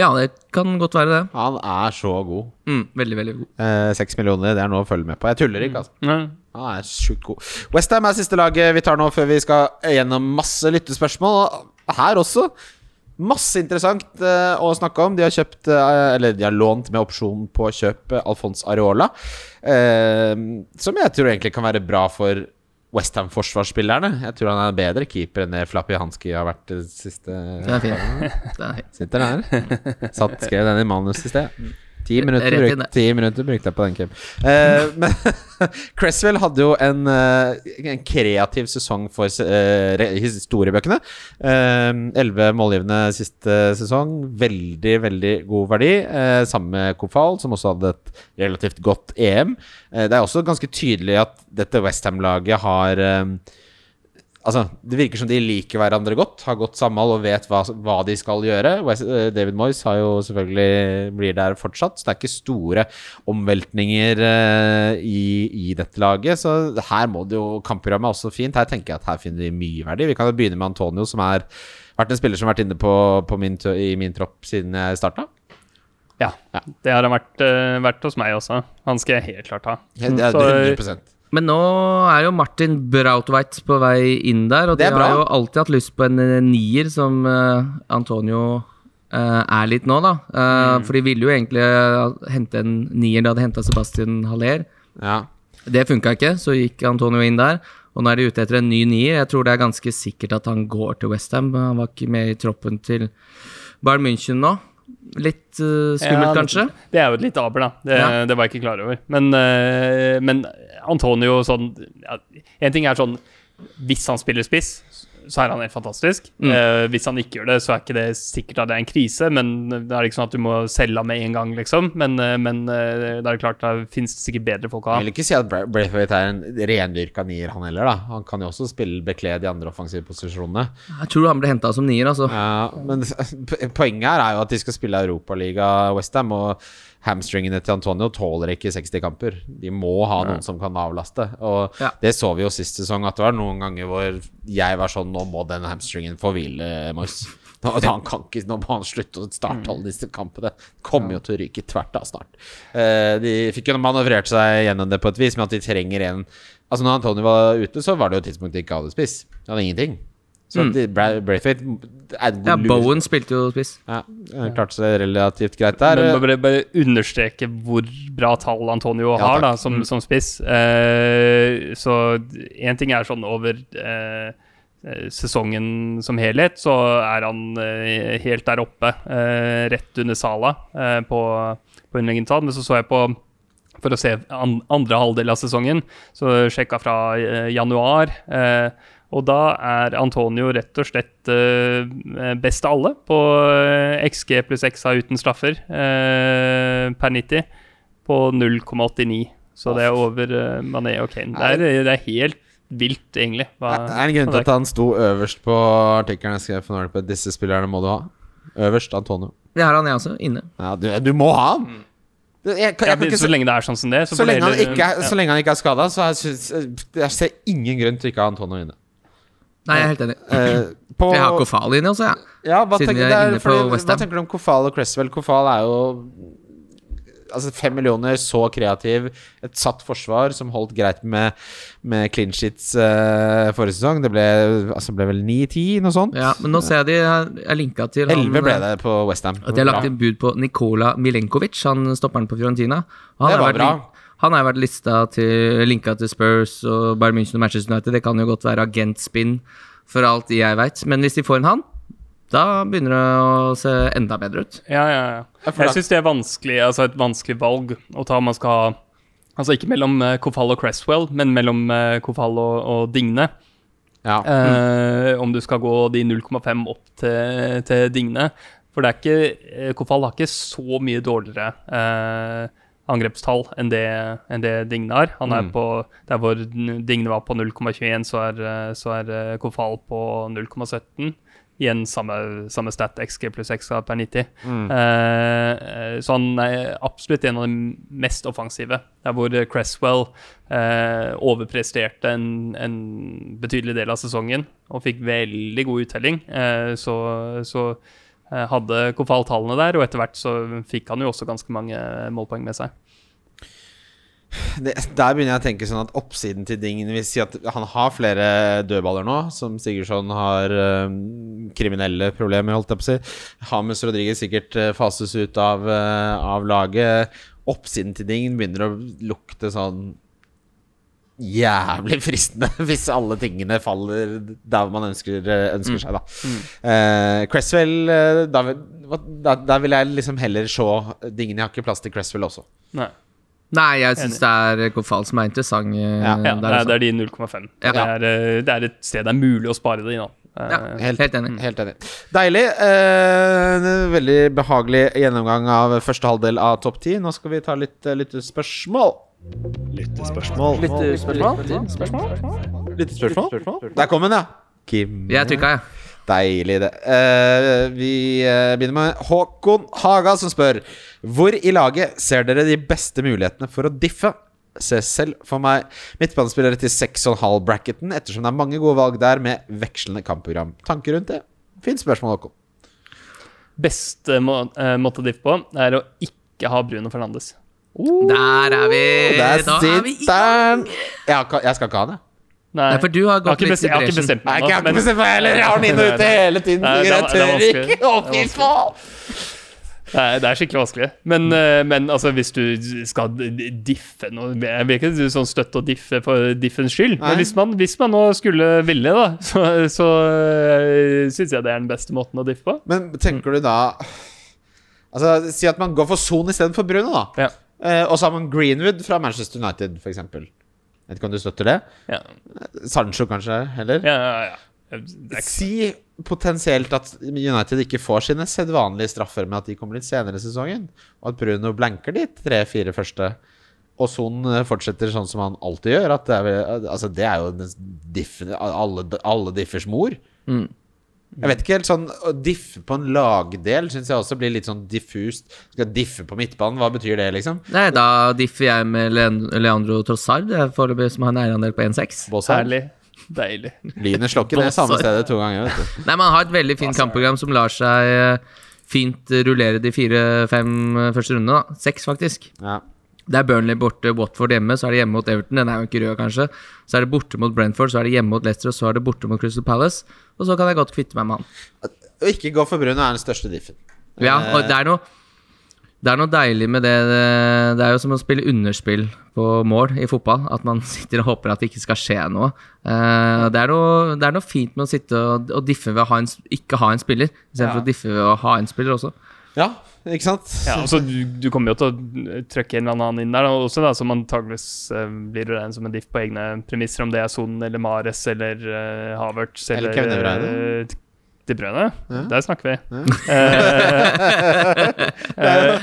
Ja, det kan godt være det. Han er så god. Mm, veldig, veldig god. Eh, Seks millioner, det er noe å følge med på. Jeg tuller ikke, altså. Ja. Han er sjukt god. Westham er siste laget vi tar nå før vi skal gjennom masse lyttespørsmål. Her også. Masse interessant uh, å snakke om. De har kjøpt uh, Eller de har lånt med opsjon på å kjøpe Alfons Areola. Uh, som jeg tror egentlig kan være bra for Westham-forsvarsspillerne. Jeg tror han er en bedre keeper enn det Flappy Hanski har vært det siste Det er fint. Er. Sitter der. Satt, skrev den i manus i sted. Ti minutter, bruk, ti minutter brukte jeg på den, Kim. Uh, men Cresswell hadde jo en, eh, en kreativ sesong for uh, historiebøkene. Elleve målgivende siste sesong. Veldig, veldig god verdi. Uh, sammen med Kofal, som også hadde et relativt godt EM. Eh, det er også ganske tydelig at dette Westham-laget har eh, Altså, Det virker som de liker hverandre godt, har godt samhold og vet hva, hva de skal gjøre. Eh, David Moyes har jo selvfølgelig blir der fortsatt, så det er ikke store omveltninger eh, i, i dette laget. Så her må det jo Kampprogrammet er også fint. Her tenker jeg at her finner vi mye verdi. Vi kan jo begynne med Antonio, som har vært en spiller som har vært inne på, på min, i min tropp siden jeg starta. ja. Det har han vært, eh, vært hos meg også. Han skal jeg helt klart ha. Det er Så- 100 Men nå er jo Martin Brautveit på vei inn der, og de har jo alltid hatt lyst på en eh, nier, som eh, Antonio eh, er litt nå, da. Mm. For de ville jo egentlig hente en nier da de henta Sebastian Haller. Ja. Det funka ikke, så gikk Antonio inn der. Og nå er de ute etter en ny nier. Jeg tror det er ganske sikkert at han går til Westham. Han var ikke med i troppen til Bayern München nå. Litt uh, skummelt, Ja, kanskje? Det er jo et litt aber, da. Det, Ja. det var jeg ikke klar over. Men, uh, men Antonio sånn ja, En ting er sånn Hvis han spiller spiss, så er han helt fantastisk. Mm. Uh, hvis han ikke gjør det, så er ikke det sikkert at det er en krise, men det er ikke sånn at du må selge ham med en gang, liksom. Men, uh, men uh, det er klart det finnes sikkert bedre folk å ha. Jeg vil ikke si at Bra- Braithwaite er en rendyrka nier, han heller. da Han kan jo også spille bekle de andre offensive posisjonene. Jeg tror han ble henta som nier, altså. Ja, men poenget her er jo at de skal spille Europaliga Westham, og hamstringene til Antonio tåler ikke 60 kamper. De må ha noen som kan avlaste. Og Ja. det så vi jo sist sesong, at det var noen ganger hvor jeg var sånn Nå må den hamstringen få hvile, Moyes. Nå, han kan ikke, nå må han slutte å starte alle disse kampene. Kommer jo til å ryke tvert av snart. Eh, de fikk jo manøvrert seg gjennom det på et vis, men at de trenger en Altså Når Antonio var ute, så var det jo et tidspunkt de ikke hadde spiss. De hadde ingenting. Så Mm. Braithwaite er Ja, lur- Bowen spilte jo spiss. Ja, klarte seg relativt greit der. Men bare, bare understreke hvor bra tall Antonio Ja, har da, som, som, som spiss. Uh, så én ting er sånn over eh, eh, sesongen som helhet, så er han uh, helt der oppe, eh, rett under Sala på, på underliggende tall. Men så så jeg på for å se an, andre halvdel av sesongen, så sjekka fra januar. Eh, og da er Antonio rett og slett eh, best av alle på eh, XG pluss XA uten straffer eh, per 90 på 0,89. Så det er over Mané og Kane. Det er, det er helt vilt, egentlig. hva- Det er en grunn til at han sto øverst på artikkelen jeg skrev for Nordic på disse spillerne må du ha. Øverst Antonio. Det har han, jeg også. Inne. Ja, du, du må ha han! Jeg, Ja, så lenge det er sånn som det. Så, Så lenge, han ikke er, ja. så lenge han ikke er skada, så jeg, jeg ser ingen grunn til ikke å ha Antonio inne. Nei, jeg er helt enig. Uh, på, Jeg har Kofal inne også, jeg. ja, hva, siden jeg er er, inne på Westham. Hva tenker du om Kofal og Cresswell? Kofal er jo Altså Fem millioner, så kreativ. Et satt forsvar som holdt greit med, med clean sheets uh, forrige sesong. Det ble, altså ble vel 9-10, noe sånt? Ja, men nå ser jeg de er- linka til han, 11 ble det på Westham. At de har lagt inn bud på Nikola Milenkovic, han stopperen på Fiorentina. Han Det var bra. Han har vært lista til, linka til Spurs og Bayern München og Manchester United. Det kan jo godt være agentspinn for alt jeg veit. Men hvis de får en han, da begynner det å se enda bedre ut. Ja, ja, ja. Jeg syns det er vanskelig, altså et vanskelig valg å ta om man skal ha Altså ikke mellom uh, Kofal og Cresswell, men mellom uh, Kofal og, og Digne. Ja. Eh, Om du skal gå de 0,5 opp til, til Digne. For det er ikke eh, Kofal har ikke så mye dårligere eh, angrepstall enn det, enn det Digne har. Han er Mm. på Der hvor Digne var på 0,21, så er, så er eh, Kofal på 0,17. Igjen samme, samme stat XG pluss XA per 90. Mm. Eh, så han er absolutt en av de mest offensive. Der hvor Cresswell eh, overpresterte en, en betydelig del av sesongen og fikk veldig god uttelling. Eh, så så hadde Kofal tallene der, og etter hvert så fikk han jo også ganske mange målpoeng med seg. det, der begynner jeg å tenke sånn at oppsiden til Dingen vil si at han har flere dødballer nå, som Sigurdsson har eh, kriminelle problemer, holdt jeg på å si. Hames Rodriguez sikkert eh, fases ut av, eh, av laget. Oppsiden til Dingen begynner å lukte sånn jævlig fristende hvis alle tingene faller der man ønsker, eh, ønsker seg, da. Eh, Cresswell eh, da, vil- da, da vil jeg liksom heller se Dingen. Jeg har ikke plass til Cresswell også. Nei. Nei, jeg syns det er Kofal som er interessant. Ja, Ja, det der er, det er de 0,5. Ja. Det, det er et sted det er mulig å spare det i nå. Ja, Helt- helt, enig. Helt enig. Deilig. Eh, veldig behagelig gjennomgang av første halvdel av topp ti. Nå skal vi ta litt uh, lyttespørsmål. Lyttespørsmål. Lyttespørsmål? Der kom den, ja. Kim. Jeg trykka, jeg. Deilig, det. Uh, vi uh, begynner med Håkon Haga, som spør Hvor i laget ser dere de beste mulighetene for å diffe? Se selv for meg midtbanespillere til 6,5-bracketen, ettersom det er mange gode valg der med vekslende kampprogram. Tanker rundt det? Fint spørsmål, Håkon. Beste må, eh, måte å diffe på er å ikke ha Bruno Fernandes. Der er vi! Der Da er vi i! Jeg, jeg skal ikke ha det. Nei, Nei, for du har jeg har gått litt jeg har ikke bestemt Nei, meg jeg har ikke bestemt meg heller! Jeg har den inne og ute hele tiden! Nei, det er- Jeg det er tør ikke! Å, fy faen! Nei, det er skikkelig vanskelig. Men, eh, men altså, hvis du skal diffe noe Jeg vil ikke sånn støtte å diffe for diffens skyld, Nei. men hvis man, hvis man nå skulle ville, da, så, så uh, syns jeg det er den beste måten å diffe på. Men tenker du da Altså, Si at man går for Son istedenfor Bruno, da. Ja. Eh, og så har man Greenwood fra Manchester United, f.eks. Vet ikke om du støtter det? Ja, Sancho, kanskje? Heller? ja, ja. ja. Ikke Si potensielt at United ikke får sine sedvanlige straffer, men at de kommer litt senere i sesongen, og at Bruno blanker de tre-fire første, og Son eh, fortsetter sånn som han alltid gjør. At det, er, altså, det er jo diff, alle, alle differs mor. Mm. Jeg vet ikke helt sånn Å diffe på en lagdel syns jeg også blir litt sånn diffust. Skal diffe på midtbanen, hva betyr det, liksom? Nei, da differ jeg med Leandro Trossard, det er foreløpig som har en eierandel på 1,6. Bossard? herlig. Deilig. Lynet slår ikke ned samme stedet to ganger, vet du. Nei, man har et veldig fint kampprogram som lar seg eh, fint rullere de fire-fem første rundene. da. Seks, faktisk. Ja. Det er Burnley borte, Watford hjemme, så er det hjemme mot Everton. Den er jo ikke rød, kanskje. Så er det borte mot Brentford, så er det hjemme mot Leicester, og så er det borte mot Crystal Palace. Og så kan jeg godt kvitte meg med han. Å ikke gå for Bruno er den største diffen. Ja, og det er noe det er noe deilig med det. Det er jo som å spille underspill på mål i fotball. At man sitter og håper at det ikke skal skje noe. Eh, det, er noe det er noe fint med å sitte og, og diffe ved å ha en, ikke ha en spiller, istedenfor Ja. å diffe ved å ha en spiller også. Ja, ikke sant? Ja, altså, du, du kommer jo til å trykke en eller annen inn der også, da, som antageligvis uh, blir regnet som en diff på egne premisser, om det er Son eller Mares eller uh, Havertz Eller eller, Kevin Eh, De Bruyne. Ja. Der snakker vi. Eh, eh,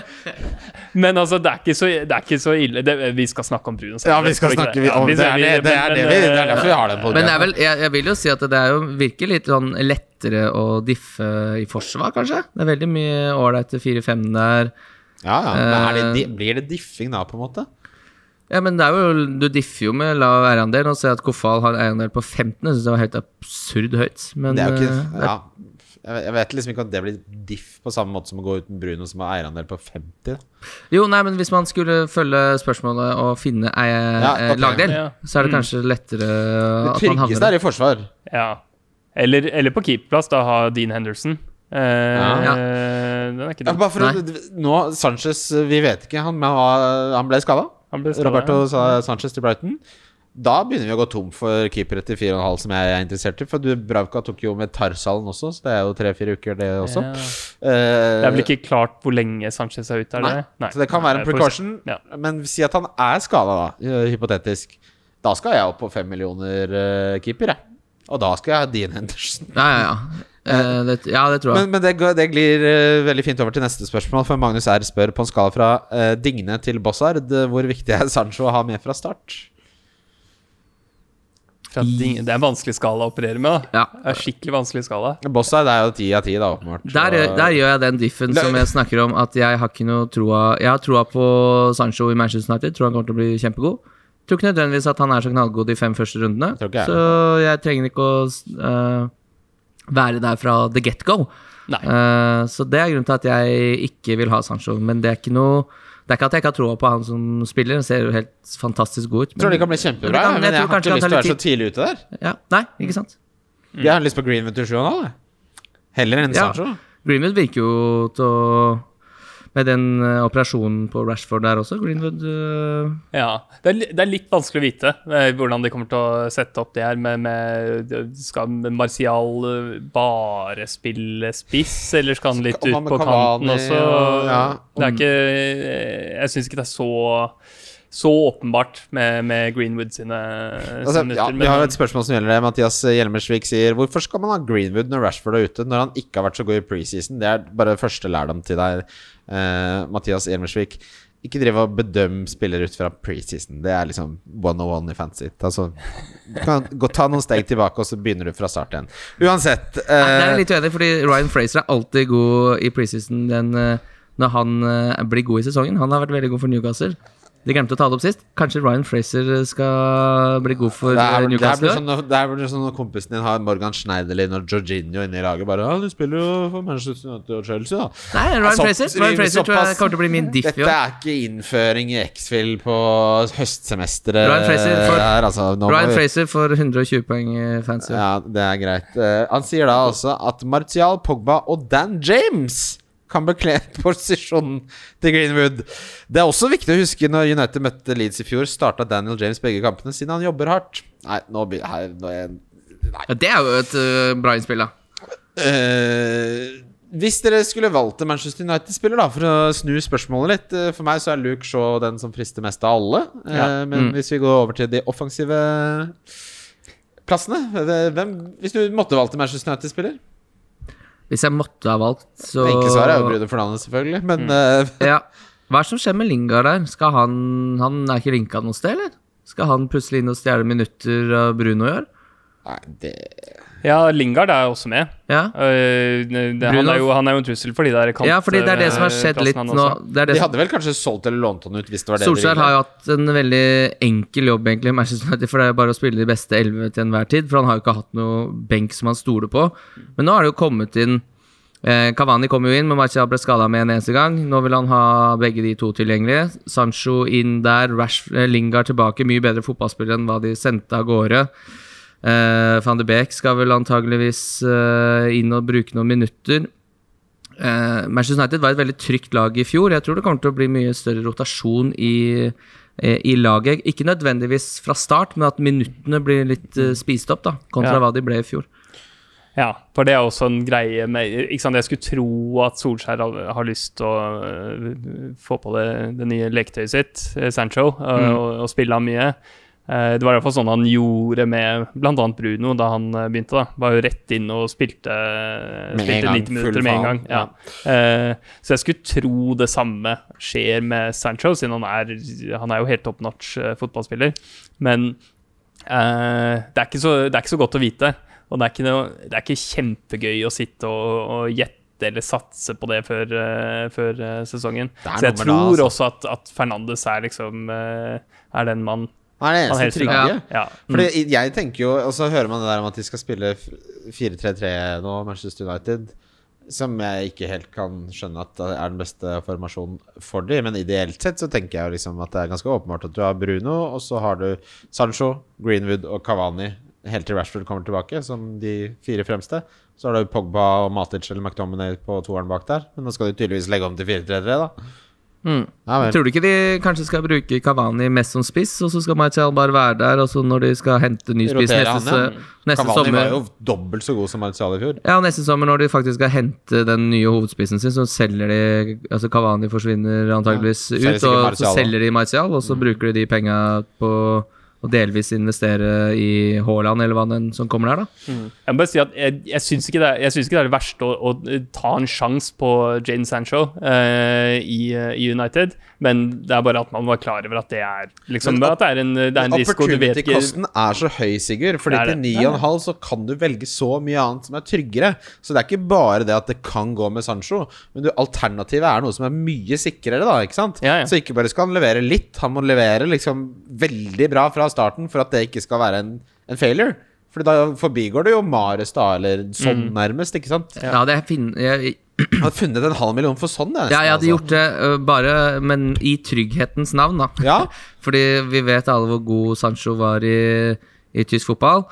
men altså, det er ikke så, det er ikke så ille. Det, vi skal snakke om brun Ja, vi skal snakke om det. Er det, det, er det, vi, det er derfor vi har den på Men det er vel, jeg, jeg vil jo si at det er jo virker litt sånn lettere å diffe i forsvar, kanskje. Det er veldig mye ålreite 4-5 der. Ja, ja. Men er det, Eh, blir det diffing da, på en måte? Ja, men det er jo, du differ jo med lav eierandel. Nå ser jeg at Kofal har eierandel på 15. Jeg synes det var helt absurd høyt. Men Det er jo ikke eh, ja. Jeg vet liksom ikke at det blir diff på samme måte som å gå uten Bruno, som har eierandel på 50. Jo, nei, men hvis man skulle følge spørsmålet og finne ei, Ja, okay. lagdel, Ja. så er det kanskje lettere Det at man havner tryggeste er i forsvar. Ja. Eller, eller på keeperplass, da ha Dean Henderson. Eh, Ja. Den er ikke Ja, bare for å, nå, Sanchez, vi vet ikke, han, han han ble skada. Roberto. Sa- Sanchez til Brighton. Da begynner vi å gå tom for keepere til 4,5 som jeg er interessert i. For du, Bravka tok jo med Tarsalen også, så det er jo tre-fire uker, det også. Ja. Eh, Det er vel ikke klart hvor lenge Sanchez er ute? Er det? Nei. Så det kan være en Nei, precaution. Ja. Men si at han er skada, da, hypotetisk. Da skal jeg opp på fem millioner eh, keeper, jeg. Og da skal jeg ha Dean Henderson. Ja, ja, ja. Eh, det, ja, det tror jeg. Men, men det, går- det glir uh, veldig fint over til neste spørsmål. For Magnus R spør på en skala fra uh, Digne til Bossard hvor viktig er Sancho å ha med fra start? Fra ding- Det er en vanskelig skala å operere med. da Ja. Det er skikkelig vanskelig skala. Bossard er jo ti av ti, da, åpenbart. Der, og, der gjør jeg den diffen som jeg snakker om, at jeg har ikke noe troa Jeg har troa på Sancho i Manchester United. Tror han kommer til å bli kjempegod. Tror ikke nødvendigvis at han er så knallgod de fem første rundene. jeg jeg. Så jeg trenger ikke å være der fra the get go. Nei. Eh, så det er grunnen til at jeg ikke vil ha Sancho. Men det er ikke noe Det er ikke at jeg ikke har troa på han som spiller. Han ser jo helt fantastisk god ut. Jeg tror det kan bli kjempebra, men, kan- men jeg jeg, har ikke lyst til å være så tidlig ute der. ja, Nei, ikke sant? Jeg har lyst på Greenwood til 7,5. jeg. Heller enn Ja. Sancho. Greenwood virker jo til å Med den eh, operasjonen på Rashford der også. Greenwood uh... Ja, det er, det er litt vanskelig å vite eh, hvordan de kommer til å sette opp det her med, med Skal Martial eh, bare spille spiss, eller skal han litt ut på kanten også? og- ja, Det er ikke Jeg syns ikke det er så så åpenbart med, med Greenwood sine, Altså, sine ja, vi har et spørsmål som gjelder det. Mathias Hjelmersvik sier Hvorfor skal man ha Greenwood når Rashford er ute, når han ikke har vært så god i preseason? Det er bare første lærdom til deg, eh, Mathias Hjelmersvik. Ikke driv og bedøm spillere ut fra preseason. Det er liksom one on one i fantasy. Altså, kan gå, ta noen steg tilbake, og så begynner du fra start igjen. Uansett Nei, Det er eh, litt uenig, fordi Ryan Fraser er alltid god i preseason den, eh, når han uh, blir god i sesongen. Han har vært veldig god for Newcastle. De glemte å ta det opp sist. Kanskje Ryan Fraser skal bli god for det, eh, Newcastle? sånn, når- det er vel sånn når kompisen din har Morgan Schneiderlin og Jorginho inne i laget. Bare ja, 'Du spiller jo for Manchester United og Chelsea', da. Nei, Ryan Så- Fraser Ryan Fraser tror jeg kommer til å bli min diff i Dette er ikke innføring i X-Fill på høstsemesteret. Ryan Fraser for- der, altså. Ryan Fraser får 120 poeng fans fancy. Ja, det er greit. Uh, han sier da også at Martial, Pogba og Dan James kan bekle posisjonen til Greenwood. Det er også viktig å huske når United møtte Leeds i fjor, starta Daniel James begge kampene siden han jobber hardt. Nei, nå blir her nå er jeg, Ja, det er jo et uh, bra innspill, da. Uh, Hvis dere skulle valgt en Manchester United-spiller, da for å snu spørsmålet litt eh, For meg så er Luke Shaw den som frister mest av alle. Ja. Men Mm. hvis vi går over til de offensive plassene hvem, Hvis du måtte valgt en Manchester United-spiller Hvis jeg måtte ha valgt, så enkle svaret er jo Bruno Fernandez, selvfølgelig. Men Mm. uh, Ja. Hva er det som skjer med Lingard der? Skal han Han er ikke linka noe sted, eller? Skal han plutselig inn og stjele minutter av Bruno i år? Nei, det Ja, Lingard er også med. Ja. Uh, det, han, er jo, han er jo en trussel for de der kant... ja, fordi det er det som har skjedd litt nå. Det er det De hadde vel kanskje solgt eller lånt han ut hvis det var det Solskjær de har jo hatt en veldig enkel jobb, egentlig, for det er bare å spille de beste elleve til enhver tid. For han har jo ikke hatt noe benk som han stoler på. Men nå har det jo kommet inn Eh, Cavani kom jo inn, men Marcial ble skada med en eneste gang. Nå vil han ha begge de to tilgjengelige. Sancho inn der, Rash, eh, Lingard tilbake. Mye bedre fotballspiller enn hva de sendte av gårde. Eh, Van de Beek skal vel antageligvis uh, inn og bruke noen minutter. Uh, Manchester United var et veldig trygt lag i fjor. Jeg tror det kommer til å bli mye større rotasjon i, i laget. Ikke nødvendigvis fra start, men at minuttene blir litt spist opp, da, kontra Ja. hva de ble i fjor. Ja, for det er også en greie med ikke sant, Jeg skulle tro at Solskjær har, lyst til å få på det, det nye leketøyet sitt, Sancho, og, Mm. og, og spille ham mye. Eh, det var i hvert fall sånn han gjorde med bl.a. Bruno da han eh, begynte. da Var jo rett inn og spilte, spilte 90 minutter med en gang. Ja. Eh, så jeg skulle tro det samme skjer med Sancho, siden han er, han er jo helt top notch eh, fotballspiller. Men uh, det, er så, det er ikke så godt å vite. Og det er ikke, noe, det er ikke kjempegøy å sitte og, og gjette eller satse på det før, eh, før eh, sesongen. Så jeg tror da, altså. også at, at Fernandes er liksom eh, Er den man, Han er den eneste trygge. Ja. Ja. Fordi jeg tenker jo Og så hører man det der om at de skal spille 4-3-3 nå, Manchester United. Som jeg ikke helt kan skjønne at det er den beste formasjonen for dem. Men ideelt sett så tenker jeg liksom at det er ganske åpenbart at du har Bruno, og så har du Sancho, Greenwood og Cavani helt til Rashford kommer tilbake, som de fire fremste. Så har du Pogba og Matic eller McDominay på toeren bak der. Men nå skal de tydeligvis legge om til 4-3-3, da. Mm. Ja. Tror du ikke de kanskje skal bruke Kavani mest som spiss, og så skal Martial bare være der, og så når de skal hente ny spiss neste, han, ja. neste Cavani sommer var jo dobbelt så god som Martial i fjor. Ja, og neste sommer når de faktisk skal hente den nye hovedspissen sin, så selger de Altså Kavani forsvinner antageligvis Ja, ut, og Martial, så selger de Martial, og så bruker de de penga på å delvis investere i Haaland, eller hva den som kommer der, da. Jeg må bare si at jeg, jeg syns ikke, ikke det er det verste å, å ta en sjanse på Jaden Sancho uh, i, i United, men det er bare at man var klar over at det er liksom Men At det er en, det er en risiko. Du vet ikke Opportunity-kosten er så høy, Sigurd. Fordi Det til 9,5 så kan du velge så mye annet som er tryggere. Så det er ikke bare det at det kan gå med Sancho, men du, alternativet er noe som er mye sikrere, da. Ikke sant? Ja, ja. Så ikke bare skal han levere litt, han må levere liksom veldig bra fra starten for at det ikke skal være en, en failure. For da forbigår det jo Mares, da, eller sånn Mm. nærmest, ikke sant? Ja, det er fin Jeg hadde funnet en halv million for sånn, jeg. ja, jeg hadde nesten, gjort det ø, bare, men i trygghetens navn, da. altså. Ja, Fordi vi vet alle hvor god Sancho var i, i tysk fotball.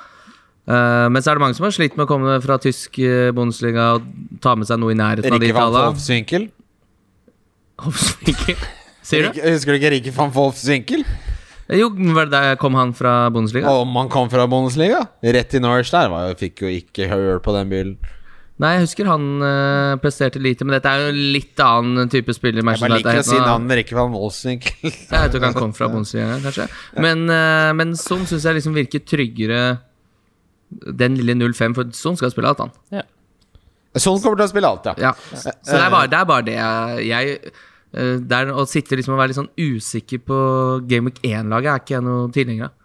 Uh, men så er det mange som har slitt med å komme fra tysk bondesliga Bundesliga og ta med seg noe i nærheten av de Rikke tallene. Wolfswinkel. Sier du? Rikke- Husker du ikke Rikke van Wolfswinkel? Jo, var det der kom han fra Bundesliga? Om han kom fra Bundesliga? Rett i Norwich der. Var, fikk jo ikke hør på den bilen. Nei, jeg husker han øh, presterte lite, men dette er jo litt annen type spiller. Jeg bare liker å si navnet Rikke van Wolfswinkel. Jeg vet ikke om han kom fra Bundesliga, kanskje. Men, øh, men sånn syns jeg liksom virker tryggere den lille 0-5, for sånn skal spille alt, han. Sånn kommer til å spille alt, ja. Ja. Så det er bare det, er bare det jeg, jeg eh, det er Å sitte liksom og være litt sånn usikker på Game Week 1-laget er ikke jeg noe tilhenger av.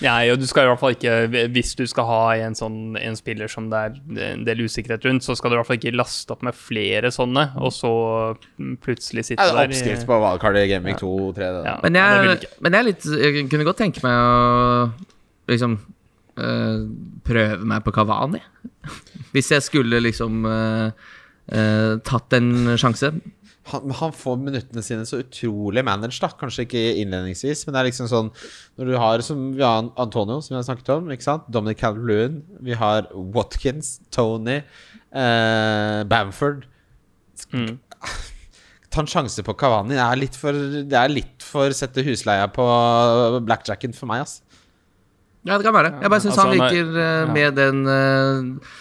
Nei, og du skal i hvert fall ikke Hvis du skal ha en sånn en spiller som det er en del usikkerhet rundt, så skal du i hvert fall ikke laste opp med flere sånne, og så plutselig sitte Det er der oppskrift på wildcard i Gaming 2 3. Ja, Men jeg, men jeg, litt, jeg kunne godt tenke meg å liksom øh, prøve meg på Kavani. Hvis jeg skulle liksom øh, øh, tatt en sjanse. Han, han får minuttene sine så utrolig managed, da. Kanskje ikke innledningsvis, men det er liksom sånn Når du har som vi har Antonio, som vi har snakket om, ikke sant? Dominic Calvert-Lewin, vi har Watkins, Tony, eh, Bamford Mm. Ta en sjanse på Kavani. Det er litt for, det er litt for sette husleia på blackjacken for meg, ass. Ja, det kan være. det. Jeg bare syns Altså, han er- virker eh, med den eh,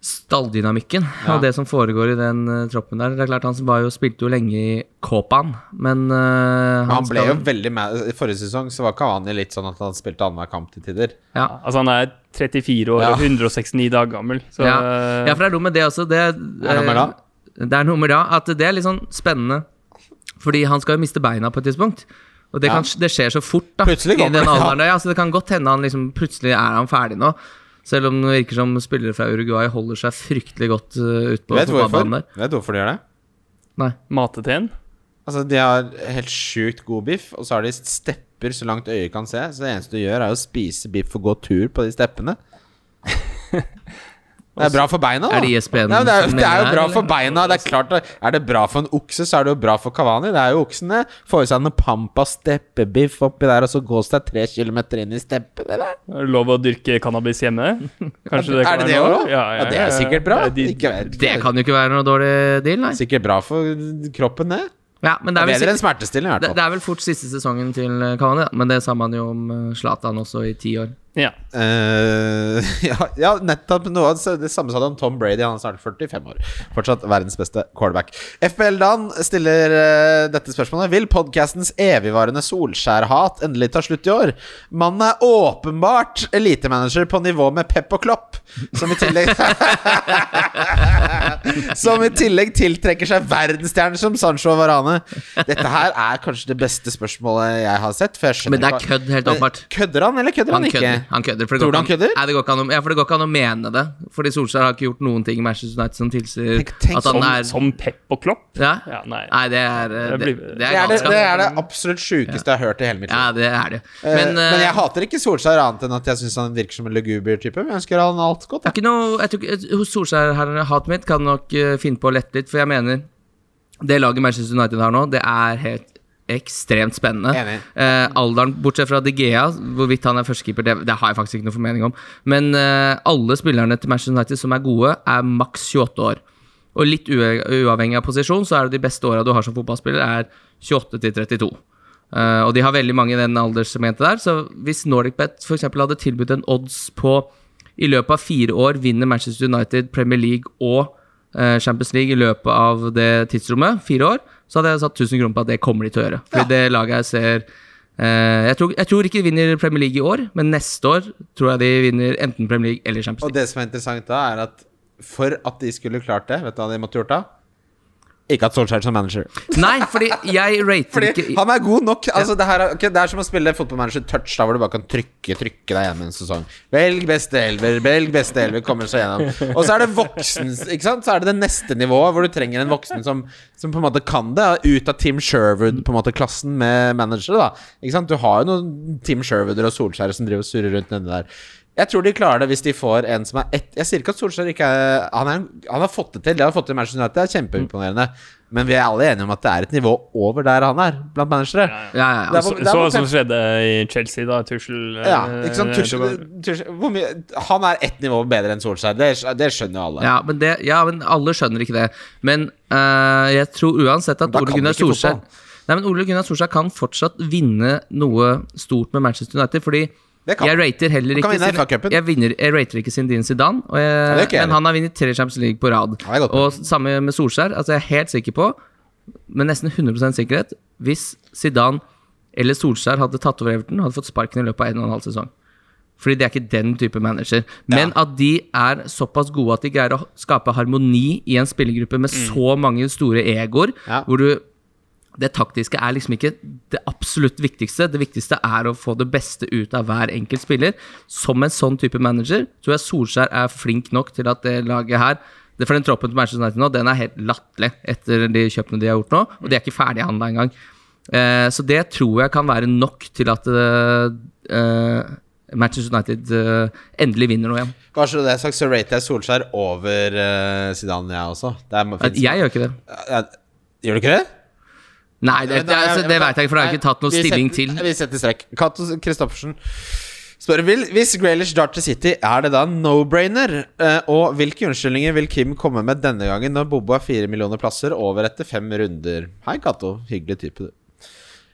stalldynamikken Ja. og det som foregår i den uh, troppen der. Det er klart Han var jo, spilte jo lenge i Kåpan, men uh, han, han ble skal- jo veldig med I forrige sesong så var Kavani litt sånn at han spilte annenhver kamp til tider. ja. Altså, han er 34 år Ja. og 169 dager gammel, så ja. ja, for det er noe med det også. Det, Er det noe med da? eh, det er noe med da at det er litt sånn spennende. Fordi han skal jo miste beina på et tidspunkt. Og det, Ja. kan, det skjer så fort da Plutselig i den alderen. Ja, så det kan godt hende han liksom plutselig er han ferdig nå. Selv om det virker som spillere fra Uruguay holder seg fryktelig godt uh, ut på Vet fotballbanen der. Vet du hvorfor de gjør det? Nei. Mateteen? Altså, De har helt sjukt god biff, og så har de stepper så langt øyet kan se. Så det eneste du gjør, er å spise biff og gå tur på de steppene. Det er bra for beina, da. Er det ESPN Nei, det, er, det er jo bra for beina. Det Er klart Er det bra for en okse, så er det jo bra for Kavani. Det er jo oksene. Får i seg noe pampa steppebiff oppi der, og så gås det tre kilometer inn i steppen. Eller? Er det lov å dyrke cannabis hjemme? Kanskje det Er kan det det være òg? Ja, Ja, det er sikkert bra. Ja, de- Det kan jo ikke være noe dårlig deal, nei. Sikkert bra for kroppen, det. Ja, men det er vel Bedre enn smertestillende, det, det er vel fort siste sesongen til Kavani, men det sa man jo om eh, Zlatan også i ti år. Ja. Uh, ja, ja, nettopp noe av det, det samme sa det om Tom Brady. Han er snart 45 år. Fortsatt verdens beste quarterback. FBL Dan stiller uh, dette spørsmålet. Vil podkastens evigvarende Solskjær-hat endelig ta slutt i år? Mannen er åpenbart elitemanager på nivå med Pep og Klopp, som i tillegg Som i tillegg tiltrekker seg verdensstjerner som Sancho og Varane. Dette her er kanskje det beste spørsmålet jeg har sett. For jeg Men det er kødd, helt Men åpenbart. Kødder han, eller kødder han, Han ikke? kødder. Han kødder for det Tror du han kødder? Nei, det går ikke an å, ja, for det går ikke an å mene det. Fordi Solskjær har ikke gjort noen ting i Manchester United som tilsier Tenk- tenk at han Som, er som Pep og Klopp? ja? Ja, nei. Nei, det er eh, Det Det, er, det Det er det, det er det absolutt sjukeste jeg har hørt i hele mitt liv. Ja, det er det. Men, Men, Men, eh, jeg hater ikke Solskjær annet enn at jeg syns han virker som en luguber type. Men jeg ønsker han alt godt. Er ikke noe jeg tror, ikke- Hos Solskjær hatet mitt kan nok eh, finne på å lette litt, for jeg mener det laget Manchester United har nå, det er helt ekstremt spennende. Eh, alderen, bortsett fra De Gea, hvorvidt han er førstekeeper, det, det har jeg faktisk ikke noe formening om. Men eh, alle spillerne til Manchester United som er gode, er maks 28 år. Og litt uavhengig av posisjon, så er det de beste åra du har som fotballspiller, er 28 til 32. Eh, og de har veldig mange i den alderssegmentet der, så hvis NordicBet f.eks. hadde tilbudt en odds på i løpet av fire år vinner Manchester United Premier League og Champions League i løpet av det tidsrommet, fire år, så hadde jeg satt 1000 kroner på at det kommer de til å gjøre. Fordi det laget jeg ser eh, jeg, tror, jeg tror ikke de vinner Premier League i år, men neste år tror jeg de vinner enten Premier League eller Champions League. Og det som er interessant da, er at for at de skulle klart det, vet du hva de måtte gjort da? Ikke hatt Solskjær som manager. Nei, fordi jeg rater Fordi ikke han er god nok. Altså, det, her er, ok, det er som å spille fotballmanager touch, da hvor du bare kan trykke trykke deg gjennom en sesong. Velg beste elver, velg beste elver, kommer seg gjennom. Og så er det voksen, ikke sant? Så er det det neste nivået, hvor du trenger en voksen som, som på en måte kan det. Ut av Tim Sherwood, på en måte klassen med managere, da. Ikke sant? Du har jo noen Tim Sherwooder og Solskjær som driver og surrer rundt nedi der. Jeg tror de klarer det hvis de får en som er ett Jeg sier ikke at Solskjær ikke er han, er han har fått det til. Det har fått til Manchester United. Det er kjempeimponerende. Men vi er alle enige om at det er et nivå over der han er, blant managere. Ja, ja, ja. Er Så, hvor- det er så hvor som skjedde i Chelsea, da. Tuchel eh, Ja, ikke sant? Tussel, tussel hvor mye, han er ett nivå bedre enn Solskjær. Det, det skjønner jo alle. Ja, men, det, ja, men alle skjønner ikke det. Men uh, jeg tror uansett at Ole Gunnar Solskjær. Nei, men Ole Gunnar Solskjær kan fortsatt vinne noe stort med Manchester United, fordi jeg rater heller ikke sin- jeg, vinner, jeg rater ikke Sindin Zidane, jeg, jeg men han har vunnet tre Champions League på rad. Ja, og samme med Solskjær. Altså jeg er helt sikker på, med nesten 100% sikkerhet, hvis Zidane eller Solskjær hadde tatt over Everton, hadde fått sparken i løpet av en og en halv sesong. Fordi det er ikke den type manager. Men at de er såpass gode at de greier å skape harmoni i en spillergruppe med så mange store egoer, Mm. Ja. hvor du det taktiske er liksom ikke det absolutt viktigste. Det viktigste er å få det beste ut av hver enkelt spiller. Som en sånn type manager tror jeg Solskjær er flink nok til at det laget her det For den troppen til Manchester United nå, den er helt latterlig etter de kjøpene de har gjort nå. Og de er ikke ferdighandla engang. Eh, så det tror jeg kan være nok til at eh, eh, Manchester United eh, endelig vinner noe igjen. Bare så det er sagt, så rater jeg Solskjær over uh, Zidane, jeg også. Det er, Jeg gjør ikke det. Gjør du ikke det? Nei, det, det, altså, det vet jeg ikke, for det har jeg ikke tatt noe stilling til. Vi setter strekk. Cato Christoffersen spør vil, Hvis Graylish drar til City, er det da no-brainer? Eh, og hvilke unnskyldninger vil Kim komme med denne gangen når Bobo er fire millioner plasser over etter fem runder? Hei, Cato. Hyggelig type, du.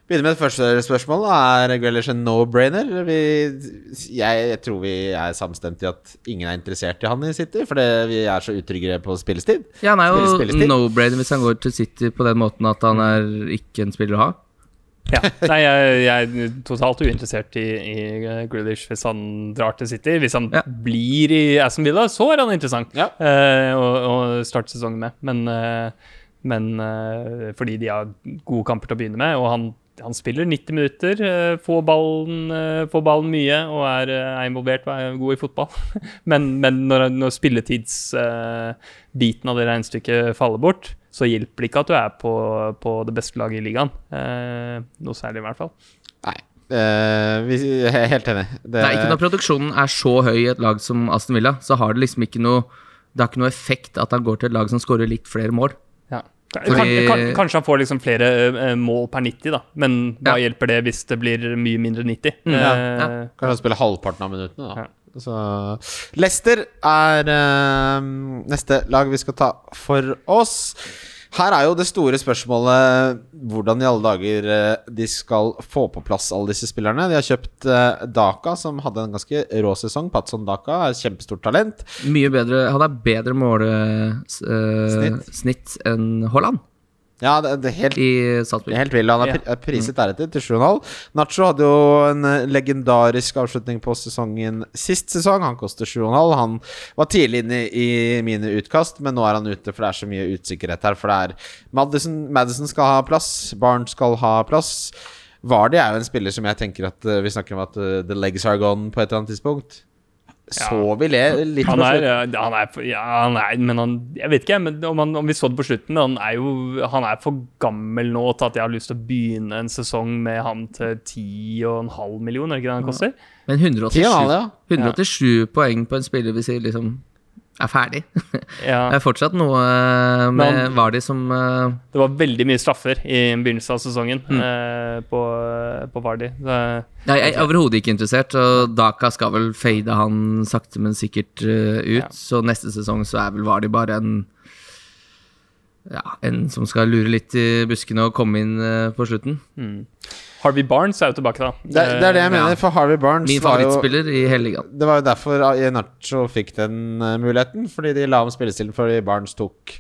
Begynner med det første spørsmålet. Er Grealish en no-brainer? Jeg, jeg tror vi er samstemt i at ingen er interessert i han i City, fordi vi er så utryggere på spillestid. Ja, han er jo no-brainer hvis han går til City på den måten at han er ikke en spiller å ha. Ja. Nei, jeg, jeg er totalt uinteressert i, i Grealish hvis han drar til City. Hvis han Ja. blir i Aston Villa, så er han interessant Ja. uh, å, å starte sesongen med. Men, uh, men uh, fordi de har gode kamper til å begynne med, og han, han spiller 90 minutter, eh, får, ballen, eh, får ballen mye og er, eh, er involvert og er god i fotball. men, men når, når spilletidsbiten av det regnestykket faller bort, så hjelper det ikke at du er på, på det beste laget i ligaen. Uh, noe særlig, i hvert fall. Nei. Uh, vi jeg er helt enig. Det, Nei, ikke når produksjonen er så høy i et lag som Aston Villa, så har det liksom ikke noe det har ikke noe effekt at han går til et lag som skårer litt flere mål. Fordi- kan, kanskje han får liksom flere eh, mål per 90, da. Men hva Ja. hjelper det hvis det blir mye mindre 90? ja, Eh, ja. Kanskje han spiller halvparten av minuttene, da. Ja. Så Leicester er uh, neste lag vi skal ta for oss. Her er jo det store spørsmålet hvordan i alle dager eh, de skal få på plass alle disse spillerne. De har kjøpt eh, Daka, som hadde en ganske rå sesong. Patson Daka er et kjempestort talent. Mye bedre Han er bedre målesnitt uh, enn Haaland Ja, det, det er helt i Salzburg. Helt vill. Han er ja. priset deretter til 7,5. Nacho hadde jo en eh, legendarisk avslutning på sesongen sist sesong. Han koster 7,5. Han var tidlig inne i mine utkast, men nå er han ute, for det er så mye usikkerhet her. For det er Madison, Madison skal ha plass, Barnes skal ha plass. Vardy er jo en spiller som jeg tenker at eh, Vi snakker om at eh, the legs are gone på et eller annet tidspunkt. Så vi le litt Han på er, slutten. eh, han er, ja, han er Men han Jeg vet ikke, men om, han, om vi så det på slutten Han er jo Han er for gammel nå til at jeg har lyst til å begynne en sesong med ham til 10,5 millioner, er det ikke det han koster? Men 187, 187 ja. poeng på en spiller vi sier liksom er ferdig. Ja. Det er fortsatt noe eh, med Men- Vardy som uh... Det var veldig mye straffer i begynnelsen av sesongen Mm. uh, på, på Vardy. Det, Nei, jeg er overhodet ikke interessert, og Daka skal vel fade han sakte, men sikkert uh, ut. Ja. Så neste sesong så er vel Vardy bare en Ja, en som skal lure litt i buskene og komme inn på slutten. Harvey Barnes er jo tilbake, da. Det, det er det jeg Ja. mener, for Harvey Barnes Min favorittspiller i hele ligaen. Det var jo derfor Nacho fikk den uh, muligheten. Fordi de la om spillestilen fordi Barnes tok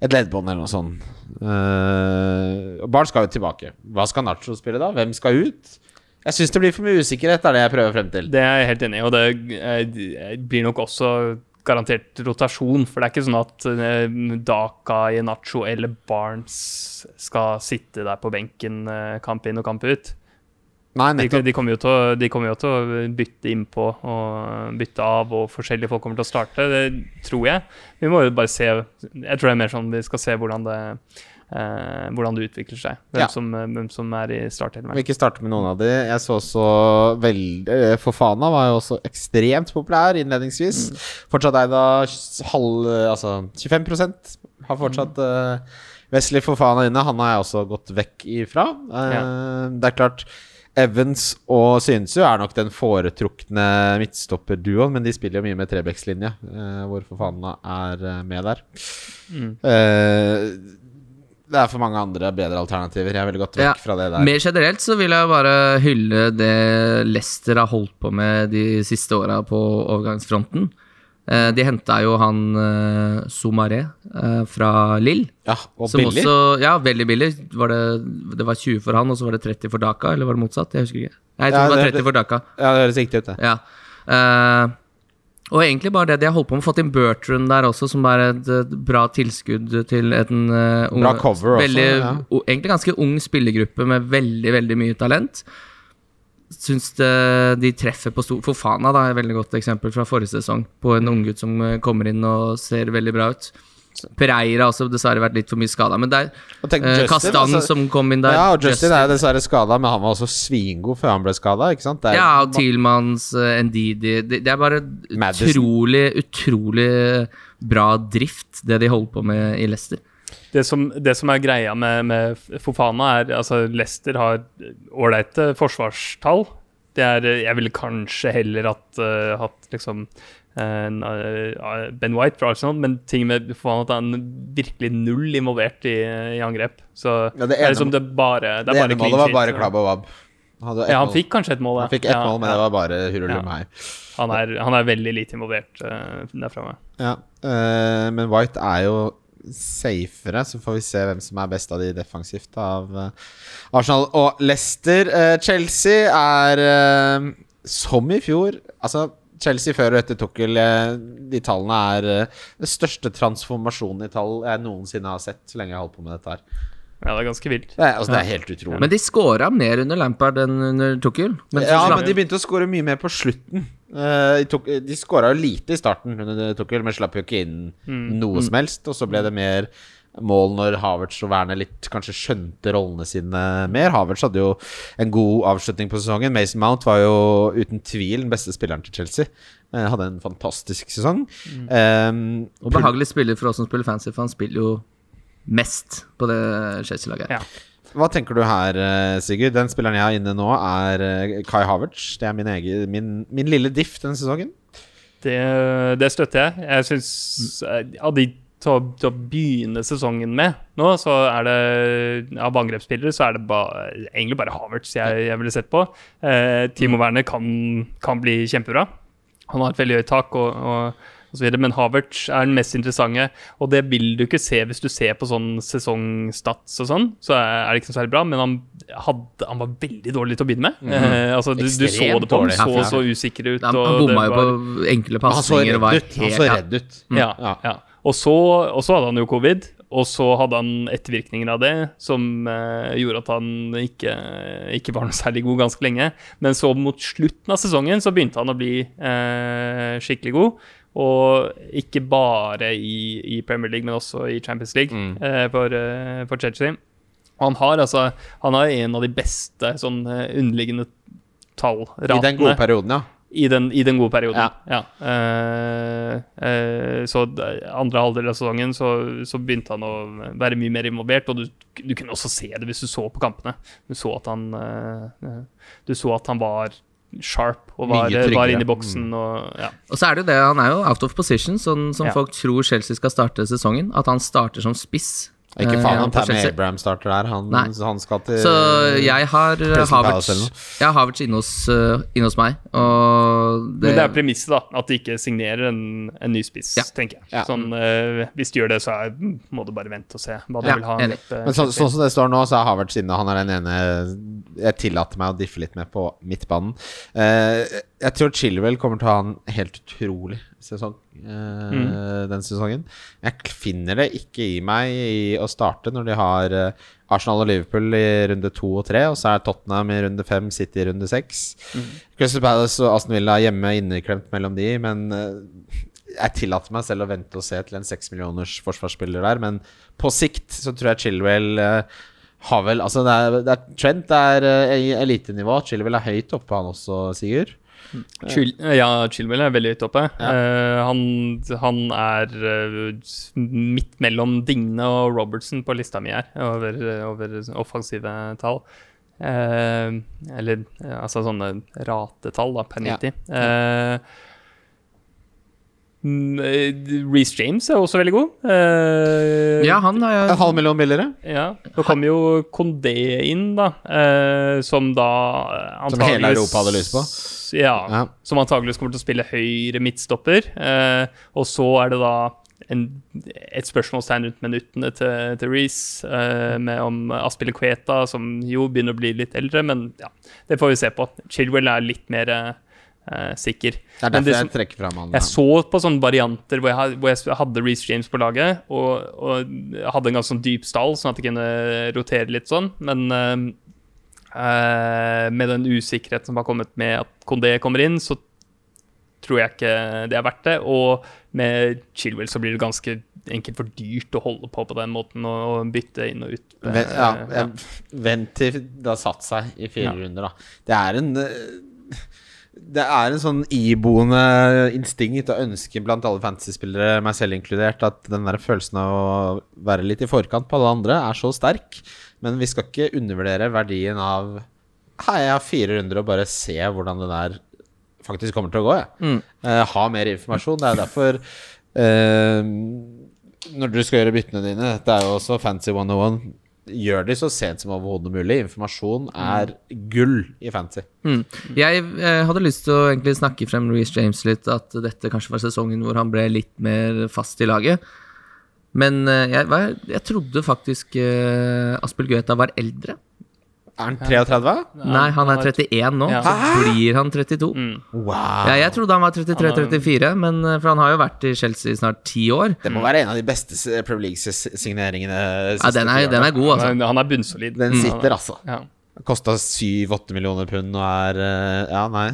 et leddbånd eller noe sånt. Uh, Barnes skal jo tilbake. Hva skal Nacho spille da? Hvem skal ut? Jeg syns det blir for mye usikkerhet, er det jeg prøver frem til. Det er jeg helt enig i, og det eh, blir nok også garantert rotasjon. For det er ikke sånn at eh, Daka, Yenacho eller Barnes skal sitte der på benken eh, kamp inn og kamp ut. Nei, De, de, kommer å, de kommer jo til å bytte innpå og bytte av, og forskjellige folk kommer til å starte. Det tror jeg. Vi må jo bare se Jeg tror det er mer sånn vi skal se hvordan det, eh, hvordan det utvikler seg. Hvem, Ja. som, hvem som er i startelveren. Vi ikke starte med noen av de. Jeg så også veldig eh, Fofana var jo også ekstremt populær innledningsvis. Fortsatt eid av halv Altså 25% har fortsatt uh, Wesley Fofana inne. Han har jeg også gått vekk ifra. Eh, Det er klart Evans og Synsu er nok den foretrukne midtstopperduoen, men de spiller jo mye med Trebekslinje, uh, hvor Fofana er eh, med der. Mm. Eh, det er for mange andre bedre alternativer. Jeg er veldig godt vekk Ja, fra det der. Mer generelt så vil jeg bare hylle det Leicester har holdt på med de siste åra på overgangsfronten. Eh, de henta jo han uh, Soumaré eh, fra Lill. Ja, og billig. også Ja, veldig billig. Var det, det var 20 for han, og så var det 30 for Daka, eller var det motsatt? Jeg husker ikke. Nei, jeg tror Ja, det var 30 for Daka. Ja, det høres riktig ut, det. Ja. Eh, og egentlig bare det de har holdt på med. Fått inn Bertrand der også, som er et, et bra tilskudd til en uh, cover også, ja. o, Egentlig ganske ung spillergruppe med veldig, veldig mye talent. Syns det, de treffer på stor Fofana da, er et veldig godt eksempel fra forrige sesong. På en unggutt som eh, kommer inn og ser veldig bra ut. Pereira har også dessverre vært litt for mye skada. Men er tenk, eh, Justin, Kastan altså- som kom inn der. Ja, og Justin er dessverre skada, men han var også svingod før han ble skada. Ja, og Tilmans, uh, Ndidi det, det er bare Madison. utrolig, utrolig bra drift, det de holder på med i Leicester. Det som, det som er greia med, med Fofana, er altså Leicester har ålreite forsvarstall. Det er Jeg ville kanskje heller hatt, uh, hatt liksom eh, Ben White fra Arsenal, men ting med Fofana at han virkelig null involvert i, i angrep. Så Ja, det det, er ene- liksom det bare Det Det ene bare målet var bare klabb og vabb. Han Ja, han fikk kanskje et mål, han fikk ett ja, mål, men det var bare hurulum meg. Han er, han er veldig lite involvert uh, der framme. Ja. uh, men White er jo safere, så får vi se hvem som er best av de defensivt av uh, Arsenal og Leicester. Eh, Chelsea er eh, som i fjor Altså, Chelsea før og etter Tukkel, eh, de tallene er eh, den største transformasjonen i tall jeg noensinne har sett, så lenge jeg har holdt på med dette her. Ja, det er ganske vilt. Det er, altså, det er helt utrolig. Men de scora mer under Lampard enn under Tukkel. Men ja, men de begynte å score mye mer på slutten. Eh, de scora jo lite i starten under Tukkel, men slapp jo ikke inn Mm. noe som helst. Og så ble det mer mål når Havertz og Werner litt kanskje skjønte rollene sine mer. Havertz hadde jo en god avslutning på sesongen. Mason Mount var jo uten tvil den beste spilleren til Chelsea. Eh, hadde en fantastisk sesong. Um, Og behagelig spiller for oss som spiller fancy, for han spiller jo mest på det Chelsea-laget. Ja. Hva tenker du her, eh, Sigurd? Den spilleren jeg har inne nå, er Kai Havertz. Det er min, egen, min, min lille diff denne sesongen. Det, det støtter jeg. Jeg syns av de til å, til å begynne sesongen med nå, så er det av angrepsspillere så er det ba, egentlig bare Havertz jeg, jeg ville sett på. Eh, Timo Werner kan, kan bli kjempebra. Han har et veldig høyt tak og, og, og så videre, men Havertz er den mest interessante. Og det vil du ikke se hvis du ser på sånn sesongstats og sånn, så er det ikke så særlig bra. Men han, hadde, han var veldig dårlig til å begynne med. Eh, altså, du, du så det på ham, så Ja, ja. så usikker ut. Han, og han bomma jo på enkle pasninger. han så redd ut. Han så redd ut. Ja, Ja. ja. Og, så, og så hadde han jo covid, og så hadde han ettervirkninger av det som eh, gjorde at han ikke, ikke var noe særlig god ganske lenge. Men så mot slutten av sesongen så begynte han å bli eh, skikkelig god. Og ikke bare i, i Premier League, men også i Champions League eh, for, eh, for Chelsea. Han har altså Han har en av de beste sånn eh, underliggende tallratene. I den gode perioden, ja. I den, I den gode perioden, Ja. ja. Eh, eh, så andre halvdel av sesongen så, så begynte han å være mye mer involvert, og du, du kunne også se det hvis du så på kampene. Du så at han, eh, du så at han var sharp og var, var inne i boksen. Og, ja. Og så er det jo det, han er jo out of position, sånn som folk tror Chelsea skal starte sesongen. At han starter som spiss. Ikke eh, faen om for Tammy. Abraham starter der. Han, han skal til Så jeg har eh, Havertz. Jeg har Havertz inne hos, eh, inne hos meg, og det, Men det er premisset, da. At de ikke signerer en, en ny spiss, Ja. tenker jeg. Ja. Sånn, uh, hvis de gjør det, så er, må du bare vente og se hva de Ja, vil ha. enig. Men så, sånn som det står nå, så er Havertz inne. Han er den ene jeg tillater meg å diffe litt med på midtbanen. Uh, jeg tror Chilwell kommer til å ha en helt utrolig sesong eh, den sesongen. Jeg finner det ikke i meg i å starte når de har eh, Arsenal og Liverpool i runde to og tre, og så er Tottenham i runde fem, City i runde seks. Crystal Palace og Aston Villa hjemme inneklemt mellom de, men eh, jeg tillater meg selv å vente og se til en seks millioners forsvarsspiller der, men på sikt så tror jeg Chilwell eh, har vel Altså, det er, det er Trent er eh, elitenivå. Chilwell er høyt oppe, han også, Sigurd. Chill, ja, Chilwell er veldig høyt oppe. Ja. Uh, han, han er uh, midt mellom Digne og Robertson på lista mi her, over, over offensive tall. Uh, eller altså sånne ratetall, da, per Ja. 90. Ja. mm, Reece James er også veldig god. Eh, Ja, han har En halv million billigere. ja, Nå kom jo Kondé inn, da, eh, som da Som hele Europa hadde lyst på. Ja, Ja. som antakeligvis kommer til å spille høyre midtstopper. Eh, og så er det da en, et spørsmålstegn rundt minuttene til, til Reece, uh, med om Aspille Kveta, som jo begynner å bli litt eldre, men ja, det får vi se på. Chilwell er litt mer eh, sikker. Det er derfor det jeg trekker fram han. jeg så på sånne varianter hvor jeg, hvor jeg hadde Reece James på laget, og, og hadde en ganske sånn dyp stall, sånn at jeg kunne rotere litt sånn. Men eh, eh, med den usikkerheten som har kommet med at Kondé kommer inn, så tror jeg ikke det er verdt det. Og med Chilwell så blir det ganske enkelt for dyrt å holde på på den måten og, bytte inn og ut. Vent, ja, Eh, jeg, vent til det har satt seg i fire Ja. runder, da. Det er en eh, Det er en sånn iboende instinkt og ønske blant alle fantasyspillere, meg selv inkludert, at den der følelsen av å være litt i forkant på alle andre er så sterk. Men vi skal ikke undervurdere verdien av Hei, jeg har fire runder og bare se hvordan det der faktisk kommer til å gå, jeg. Mm. Uh, ha mer informasjon. Det er derfor uh, Når du skal gjøre byttene dine Dette er jo også Fancy 101. Gjør de så sent som overhodet mulig. Informasjon er gull i fancy. Mm. Jeg eh, hadde lyst til å egentlig snakke frem Reece James litt, at dette kanskje var sesongen hvor han ble litt mer fast i laget. Men eh, jeg, jeg trodde faktisk eh, Aspel Gueta var eldre. Er han 33? Nei, han er 31 nå, Ja. så blir han 32. Mm. Wow! Ja, jeg trodde han var 33-34, men eh, for han har jo vært i Chelsea i snart ti år. Det må være en av de beste s- Premier League-signeringene. Ja, den er, den er god, altså. Han, er- han er bunnsolid. Den sitter, altså. Ja. Kosta 7-8 millioner pund og er eh, Ja, nei.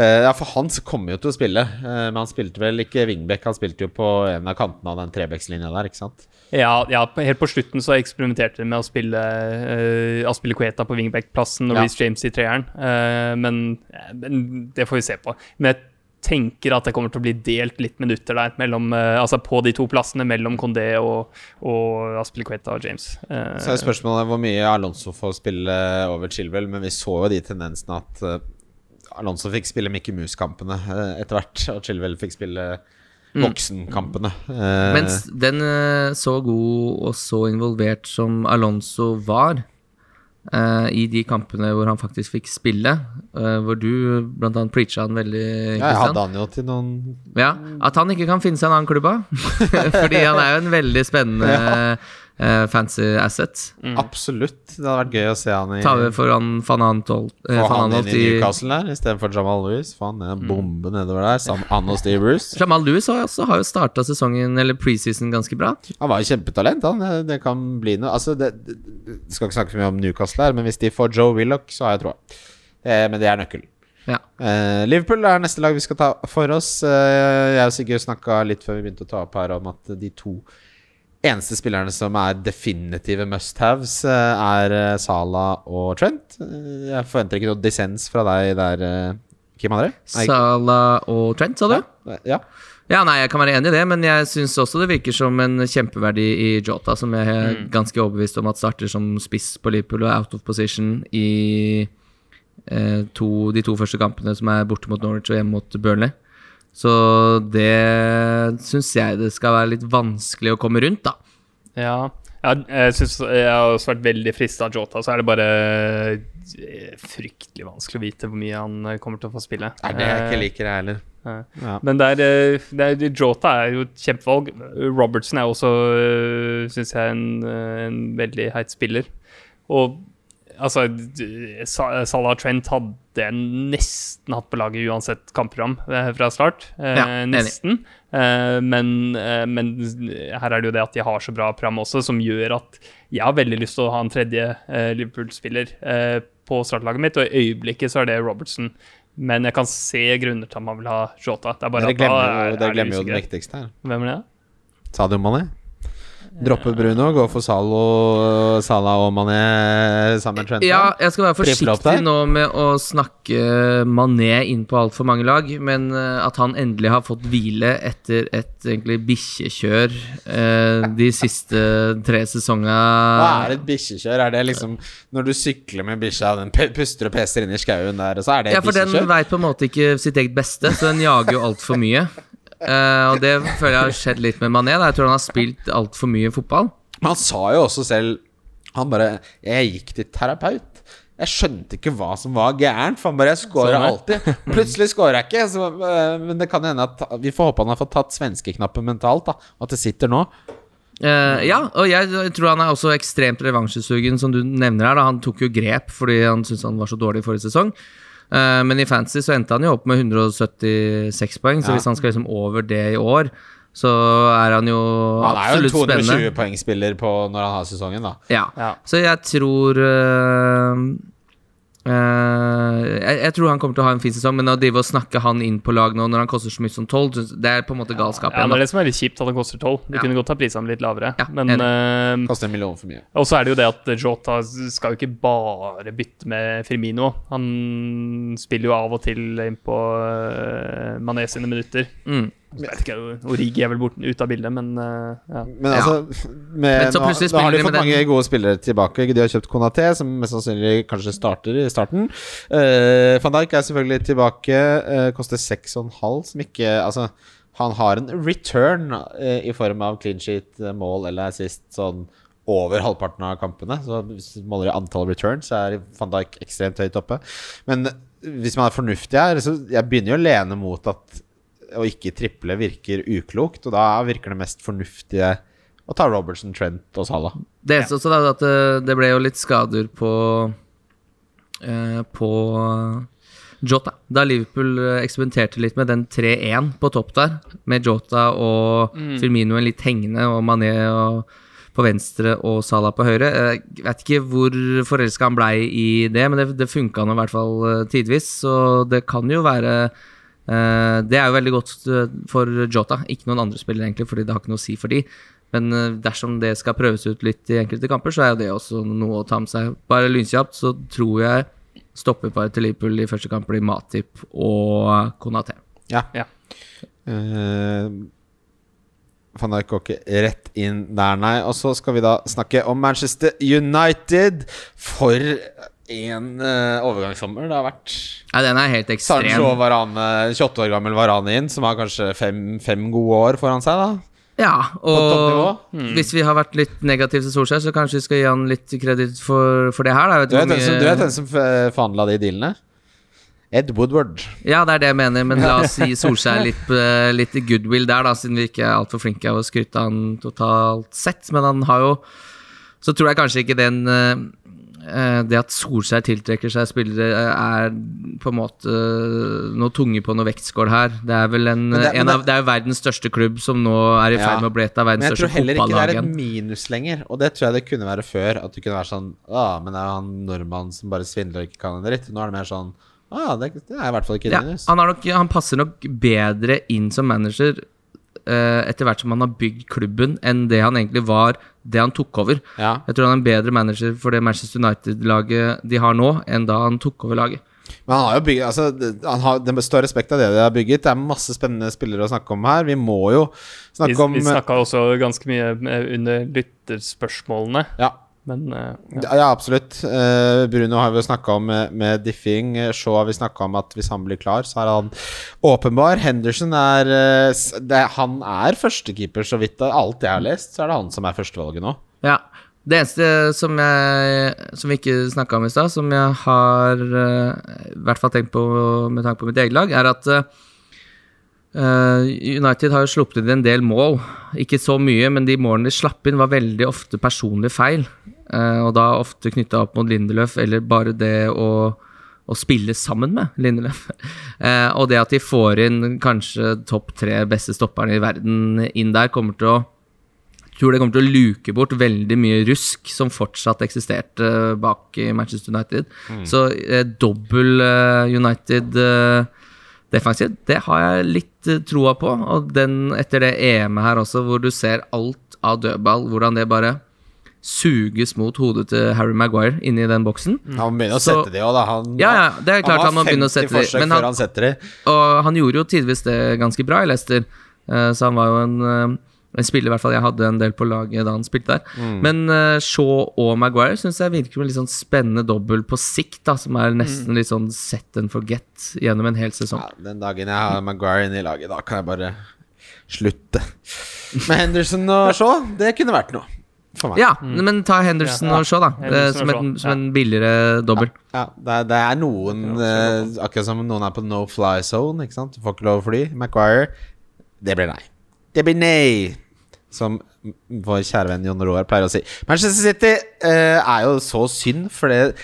Eh, ja, for han kommer jo til å spille, eh, men han spilte vel ikke wingback. Han spilte jo på en av kantene av den trebeckslinja der, ikke sant? Ja, ja, helt på slutten så eksperimenterte de med å spille uh, Aspilicueta på wingback-plassen og Ja. Reece James i treeren, uh, men, men det får vi se på. Men jeg tenker at det kommer til å bli delt litt minutter der, mellom, uh, altså på de to plassene mellom Condé og, og Aspilicueta og James. Uh, Så er spørsmålet hvor mye Alonso får spille over Chilwell, men vi så jo de tendensene at Alonso fikk spille Mickey Mouse-kampene eh, etter hvert, og Chilwell fikk spille voksenkampene. Mm. Mens den eh, så god og så involvert som Alonso var uh, i de kampene hvor han faktisk fikk spille, uh, hvor du annet preacha han veldig, ja, jeg hadde han jo til noen Ja, At han ikke kan finne seg en annen klubb av. Fordi han er jo en veldig spennende eh, fancy asset. Absolutt. Det hadde vært gøy å se han i Ta over for han van Antolt, eh, Få han inn i Newcastle der istedenfor Jamal Lewis. Få han er en bombe nedover der, Sam Anno Steve Bruce. Jamal Lewis har også, har jo starta sesongen, eller preseason, ganske bra. Han var jo kjempetalent, han. Det, det kan bli noe Altså, det, det, det skal ikke snakke så mye om Newcastle her, men hvis de får Joe Willoch, så har jeg troa. Eh, men det er nøkkelen. Ja. Uh, Liverpool er neste lag vi skal ta for oss. Uh, jeg og Sigurd snakka litt før vi begynte å ta opp her om at de to eneste spillerne som er definitive must-haves, eh, er eh, Salah og Trent. Eh, jeg forventer ikke noe dissens fra deg der, Kim André. Salah og Trent, sa du? Ja. Ja, nei, jeg kan være enig i det, men jeg syns også det virker som en kjempeverdi i Jota, som jeg er ganske overbevist om at starter som spiss på Liverpool og out of position i eh, to, de to første kampene som er borte mot Norwich og hjemme mot Burnley. Så det syns jeg det skal være litt vanskelig å komme rundt, da. Ja, jeg, jeg synes jeg har også vært veldig frista av Jota, så er det bare eh, fryktelig vanskelig å vite hvor mye han eh, kommer til å få spille. Det er det jeg ikke Eh, liker, jeg heller. Ja. Men der, er, eh, det er, Jota er jo et kjempevalg. Robertson er også, syns jeg, en, en veldig heit spiller. Og altså Salah Trent hadde nesten hatt på laget uansett kampprogram eh, fra start. Eh, Ja, nesten. Eh, men, men her er det jo det at de har så bra program også, som gjør at jeg har veldig lyst til å ha en tredje Liverpool-spiller på startlaget mitt, og i øyeblikket så er det Robertson. Men jeg kan se grunner til at man vil ha Jota. Det er bare Dere at da glemmer er, jo, er det glemmer jo den viktigste her. Hvem er det? Sadio Mané. Droppe Bruno, gå for Salo, Salah og Mané sammen Trenta. Ja, jeg skal være forsiktig nå med å snakke Mané inn på altfor mange lag, men eh, at han endelig har fått hvile etter et egentlig bikkjekjør eh, de siste tre sesongene Hva er et bikkjekjør? Er det liksom når du sykler med bikkja, den puster og peser inn i skauen der, så er det Ja, for den bikkjekjør? veit på en måte ikke sitt eget beste, så den jager jo altfor mye. Eh, og det føler jeg har skjedd litt med Mané. Da. Jeg tror han har spilt altfor mye fotball. Men han sa jo også selv Han bare 'Jeg gikk til terapeut'. Jeg skjønte ikke hva som var gærent, for han bare 'Jeg scorer Sånn, alltid'. Plutselig scorer jeg ikke. Så, øh, men det kan hende at Vi får håpe han har fått tatt svenskeknappen mentalt, da. Og at det sitter nå. Uh, ja, og jeg tror han er også ekstremt revansjesugen, som du nevner her. Da. Han tok jo grep fordi han syntes han var så dårlig i forrige sesong. Eh, men i fantasy så endte han jo opp med 176 poeng, så Ja. hvis han skal liksom over det i år, så er han jo Han er jo en absolutt spennende. 220-poengspiller på når han har sesongen, da. Ja. Ja. Så jeg tror øh, jeg, jeg tror han kommer til å ha en fin sesong, men å drive og snakke han inn på lag nå når han koster så mye som 12, det er på en måte galskap Ja, ja, det er det som er litt kjipt, at han koster 12. Du Ja. kunne godt ha prisa ham litt lavere. Ja, men eh, Koster en million for mye. Og så er det jo det at Jota skal jo ikke bare bytte med Firmino. Han spiller jo av og til inn på uh, Mané sine minutter. Mm. Jeg vet ikke, Origi er vel borten, ut av bildet, men eh, ja. Men altså med, Men så nå, Da har de fått mange gode spillere tilbake. De har kjøpt Konaté, som mest sannsynlig kanskje starter i starten. Uh, Van Dijk er selvfølgelig tilbake. Uh, koster 6,5, som ikke Altså, han har en return uh, i form av clean sheet, mål eller assist sånn over halvparten av kampene. Så hvis du måler i antall returns, så er Van Dijk ekstremt høyt oppe. Men hvis man er fornuftig her, så jeg begynner jo å lene mot at å ikke triple virker uklokt, og da virker det mest fornuftige å ta Robertson, Trent og Salah. Det eneste også er at det, det ble jo litt skader på eh, På Jota. Da Liverpool eh, eksperimenterte litt med den 3-1 på topp der, med Jota og Firmino en litt hengende og Mané og på venstre og Salah på høyre. Jeg vet ikke hvor forelska han blei i det, men det, det funka nå i hvert fall eh, tidvis. Så det kan jo være eh, Det er jo veldig godt eh, for Jota, ikke noen andre spillere, egentlig, fordi det har ikke noe å si for de. Men eh, dersom det skal prøves ut litt i enkelte kamper, så er jo det også noe å ta med seg. Bare lynkjapt så tror jeg stoppeparet til Liverpool i første kamp blir Matip og Konaté. Ja. Ja. Uh, Van Dijk går ikke rett inn der, nei. Og så skal vi da snakke om Manchester United. For en uh, overgangssommer det har vært. Ja, den er helt ekstrem. Sancho Varane, 28 år gammel Varane inn, som har kanskje fem, fem gode år foran seg, da. Ja, og og hvis vi har vært litt negative til Solskjær, så kanskje vi skal gi han litt kreditt for, for det her. Da. Vet Du vet, mye... som, du vet hvem som forhandla de dealene? Ed Woodward. Ja, det er det jeg mener, men la oss gi Solskjær litt, eh, litt goodwill der, da, siden vi ikke er altfor flinke av å skryte av han totalt sett. Men han har jo Så tror jeg kanskje ikke den eh, eh, Det at Solskjær tiltrekker seg spillere, eh, er på en måte eh, noe tunge på noe vektskål her. Det er vel en, det- en av, det- det er verdens største klubb som nå er i ferd med å bli et av verdens største fotballag. Men jeg tror heller ikke det er et minus lenger. Og det tror jeg det kunne være før. At du kunne være sånn ah, men det er jo han nordmannen som bare svindler og ikke kan en dritt. Nå er det mer sånn ah, det, det er i hvert fall ikke et Ja, minus. han, nok, han passer nok bedre inn som manager eh, etter hvert som han har bygd klubben, enn det han egentlig var det han tok over. Ja. Jeg tror han er en bedre manager for det Manchester United-laget de har nå, enn da han tok over laget. Men han har jo bygget altså, han har, Det står respekt av det de har bygget. Det er masse spennende spillere å snakke om her. Vi må jo Vi, snakke om vi snakka også ganske mye eh, under lytterspørsmålene, Ja, men eh, ja. ja, absolutt. Eh, Bruno har vi jo snakka om med, med diffing. Shaw har vi snakka om at hvis han blir klar, så er han åpenbar. Henderson er eh, det, Han er førstekeeper, så vidt alt jeg har lest, så er det han som er førstevalget nå. Ja. Det eneste som, jeg, som vi ikke snakka om i stad, som jeg har i hvert fall tenkt på med tanke på mitt eget lag, er at eh, United har jo sluppet inn en del mål. Ikke så mye, men de målene de slapp inn, var veldig ofte personlige feil. Eh, og da ofte knytta opp mot Lindeløf, eller bare det å, å spille sammen med Lindeløf. Eh, og det at de får inn kanskje topp tre beste stopperne i verden inn der, kommer til å tror det kommer til å luke bort veldig mye rusk som fortsatt eksisterte bak i Manchester United. Så eh, dobbel eh, United eh, det har jeg litt eh, troa på. Og den etter det EM-et her også, hvor du ser alt av dødball, hvordan det bare suges mot hodet til Harry Maguire inni den boksen. Han må begynne å sette de òg, da. Han, Ja, ja, det er klart han må har begynne å 50 sette de, men han- han. Og han gjorde jo tidvis det ganske bra i Leicester, eh, så han var jo en, eh, en spiller i hvert fall jeg hadde en del på laget da han spilte der. Mm. Men uh, Shaw og Maguire syns jeg virker som en litt sånn spennende dobbel på sikt, da, som er nesten litt sånn set and forget gjennom en hel sesong. Ja, den dagen jeg har Maguire inne i laget, da kan jeg bare slutte. Med Henderson og Shaw, det kunne vært noe for meg. Ja, men ta Henderson Ja. og Shaw, da. eh, Henderson som, og en, som en billigere dobbel. Ja, det, er, det er noen eh, Akkurat som noen er på no fly zone. Ikke sant? Du får ikke lov å fly. Maguire Det blir nei. Det blir nei! Som vår kjære venn Jon Roar pleier å si. Manchester City uh, er jo så synd, for det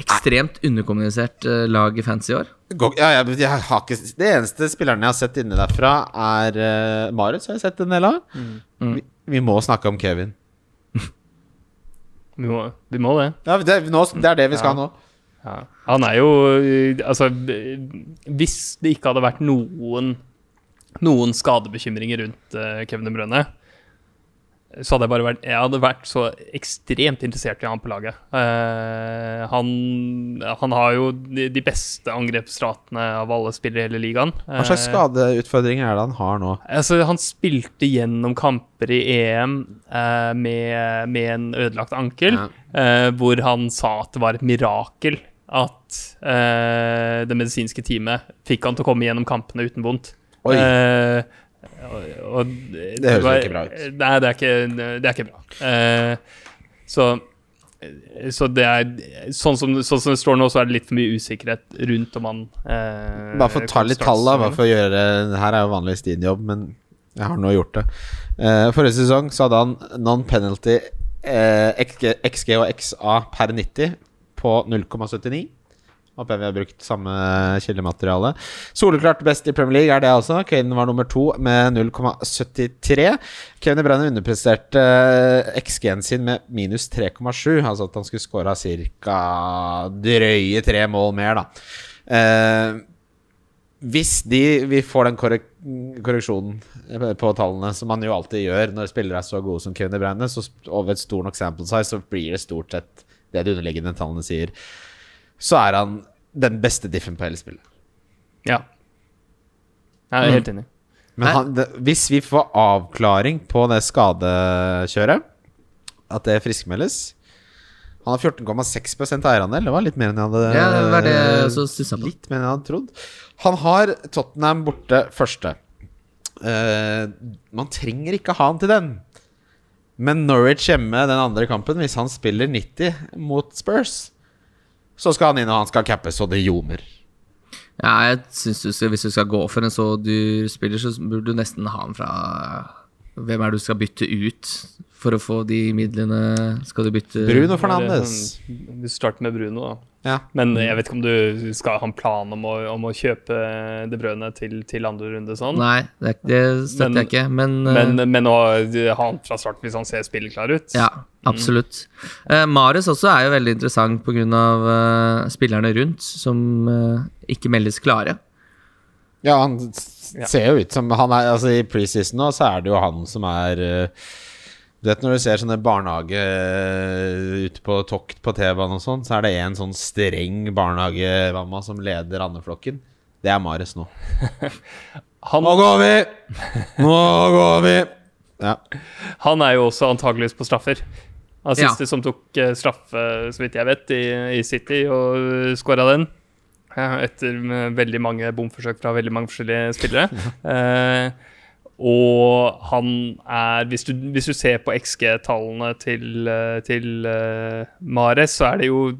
Ekstremt underkommunisert uh, lag i fancy år. går, ja, jeg, jeg har ikke, Det eneste spilleren jeg har sett inni derfra, er uh, Marius. Har jeg sett en del av. Mm. Vi, vi må snakke om Kevin. Vi, må, vi må det. Ja, det, nå, det er det vi skal Ja. nå. Ja. Han er jo øh, Altså, hvis det ikke hadde vært noen Noen skadebekymringer rundt øh, Kevin De Bruyne, så hadde jeg bare vært Jeg hadde vært så ekstremt interessert i han på laget. Eh, han, han har jo de, de beste angrepsratene av alle spillere i hele ligaen. Hva slags Eh, skadeutfordringer er det han har nå? Altså, han spilte gjennom kamper i EM eh, med, med en ødelagt ankel, Ja. eh, hvor han sa at det var et mirakel at eh, det medisinske teamet fikk han til å komme gjennom kampene uten vondt. Oi. Og, og, Det høres jo ikke bra ut. Nei, det er ikke, det er ikke bra. Eh, så så det er sånn som, sånn som det står nå, så er det litt for mye usikkerhet rundt om han eh, Bare for å ta litt tall, da. Bare for å gjøre Her er jo vanligvis din jobb, men jeg har nå gjort det. Eh, forrige sesong så hadde han non-penalty eh, XG, XG og XA per 90 på 0,79. Håper jeg vi har brukt samme kildemateriale. Soleklart best i Premier League er det altså. Kane var nummer to med 0,73. Kevin Bruyne underpresterte eh, XG-en sin med minus 3,7. Altså at han skulle skåra ca. drøye tre mål mer, da. Eh, hvis de, vi får den korrek korreksjonen på tallene, som man jo alltid gjør når spillere er så gode som Kevin De Bruyne, så over et stor nok sample size, så blir det stort sett det de underliggende tallene sier. Så er han den beste diffen på hele spillet. Ja. Jeg er helt enig. Men han, det, hvis vi får avklaring på det skadekjøret, at det friskmeldes Han har 14,6 eierandel. Det var litt mer enn jeg hadde Ja, det var det jeg også på. Litt mer enn jeg hadde trodd. Han har Tottenham borte første. Uh, man trenger ikke ha han til den. Men Norwich hjemme den andre kampen, hvis han spiller 90 mot Spurs, så skal han inn og han skal cappe så det ljomer. Ja, jeg synes du skal, Hvis du skal gå for en så dyr spiller, så burde du nesten ha han fra Hvem er det du skal bytte ut for å få de midlene? Skal du bytte Bruno er Fernandes. Vi Du starter med Bruno, da. Ja. Men jeg vet ikke om du skal ha en plan om å, om å kjøpe De Brønne til, til andre runde sånn. Nei, det, det støtter Men- jeg ikke, men, eh, Men, men å ha han fra start hvis han ser spilleklar ut Ja, absolutt. Eh, Mares også er jo veldig interessant pga. Uh, spillerne rundt, som uh, ikke meldes klare. Ja, han ser jo ut som han er, altså I preseason nå så er det jo han som er eh, Du vet når du ser sånne barnehage eh, ute på tokt på T-banen og sånn, så er det en sånn streng barnehagemamma som leder andeflokken. Det er Mares nå. Han, Nå går vi! Nå går vi! Ja. han er jo også antakeligvis på straffer. Han Ja. som tok eh, straffe, så vidt jeg vet, i, i City og skåra den. eh, Etter veldig mange bomforsøk fra veldig mange forskjellige spillere. Eh, og han er Hvis du, hvis du ser på XG-tallene til, eh, til uh, Mares, så er det jo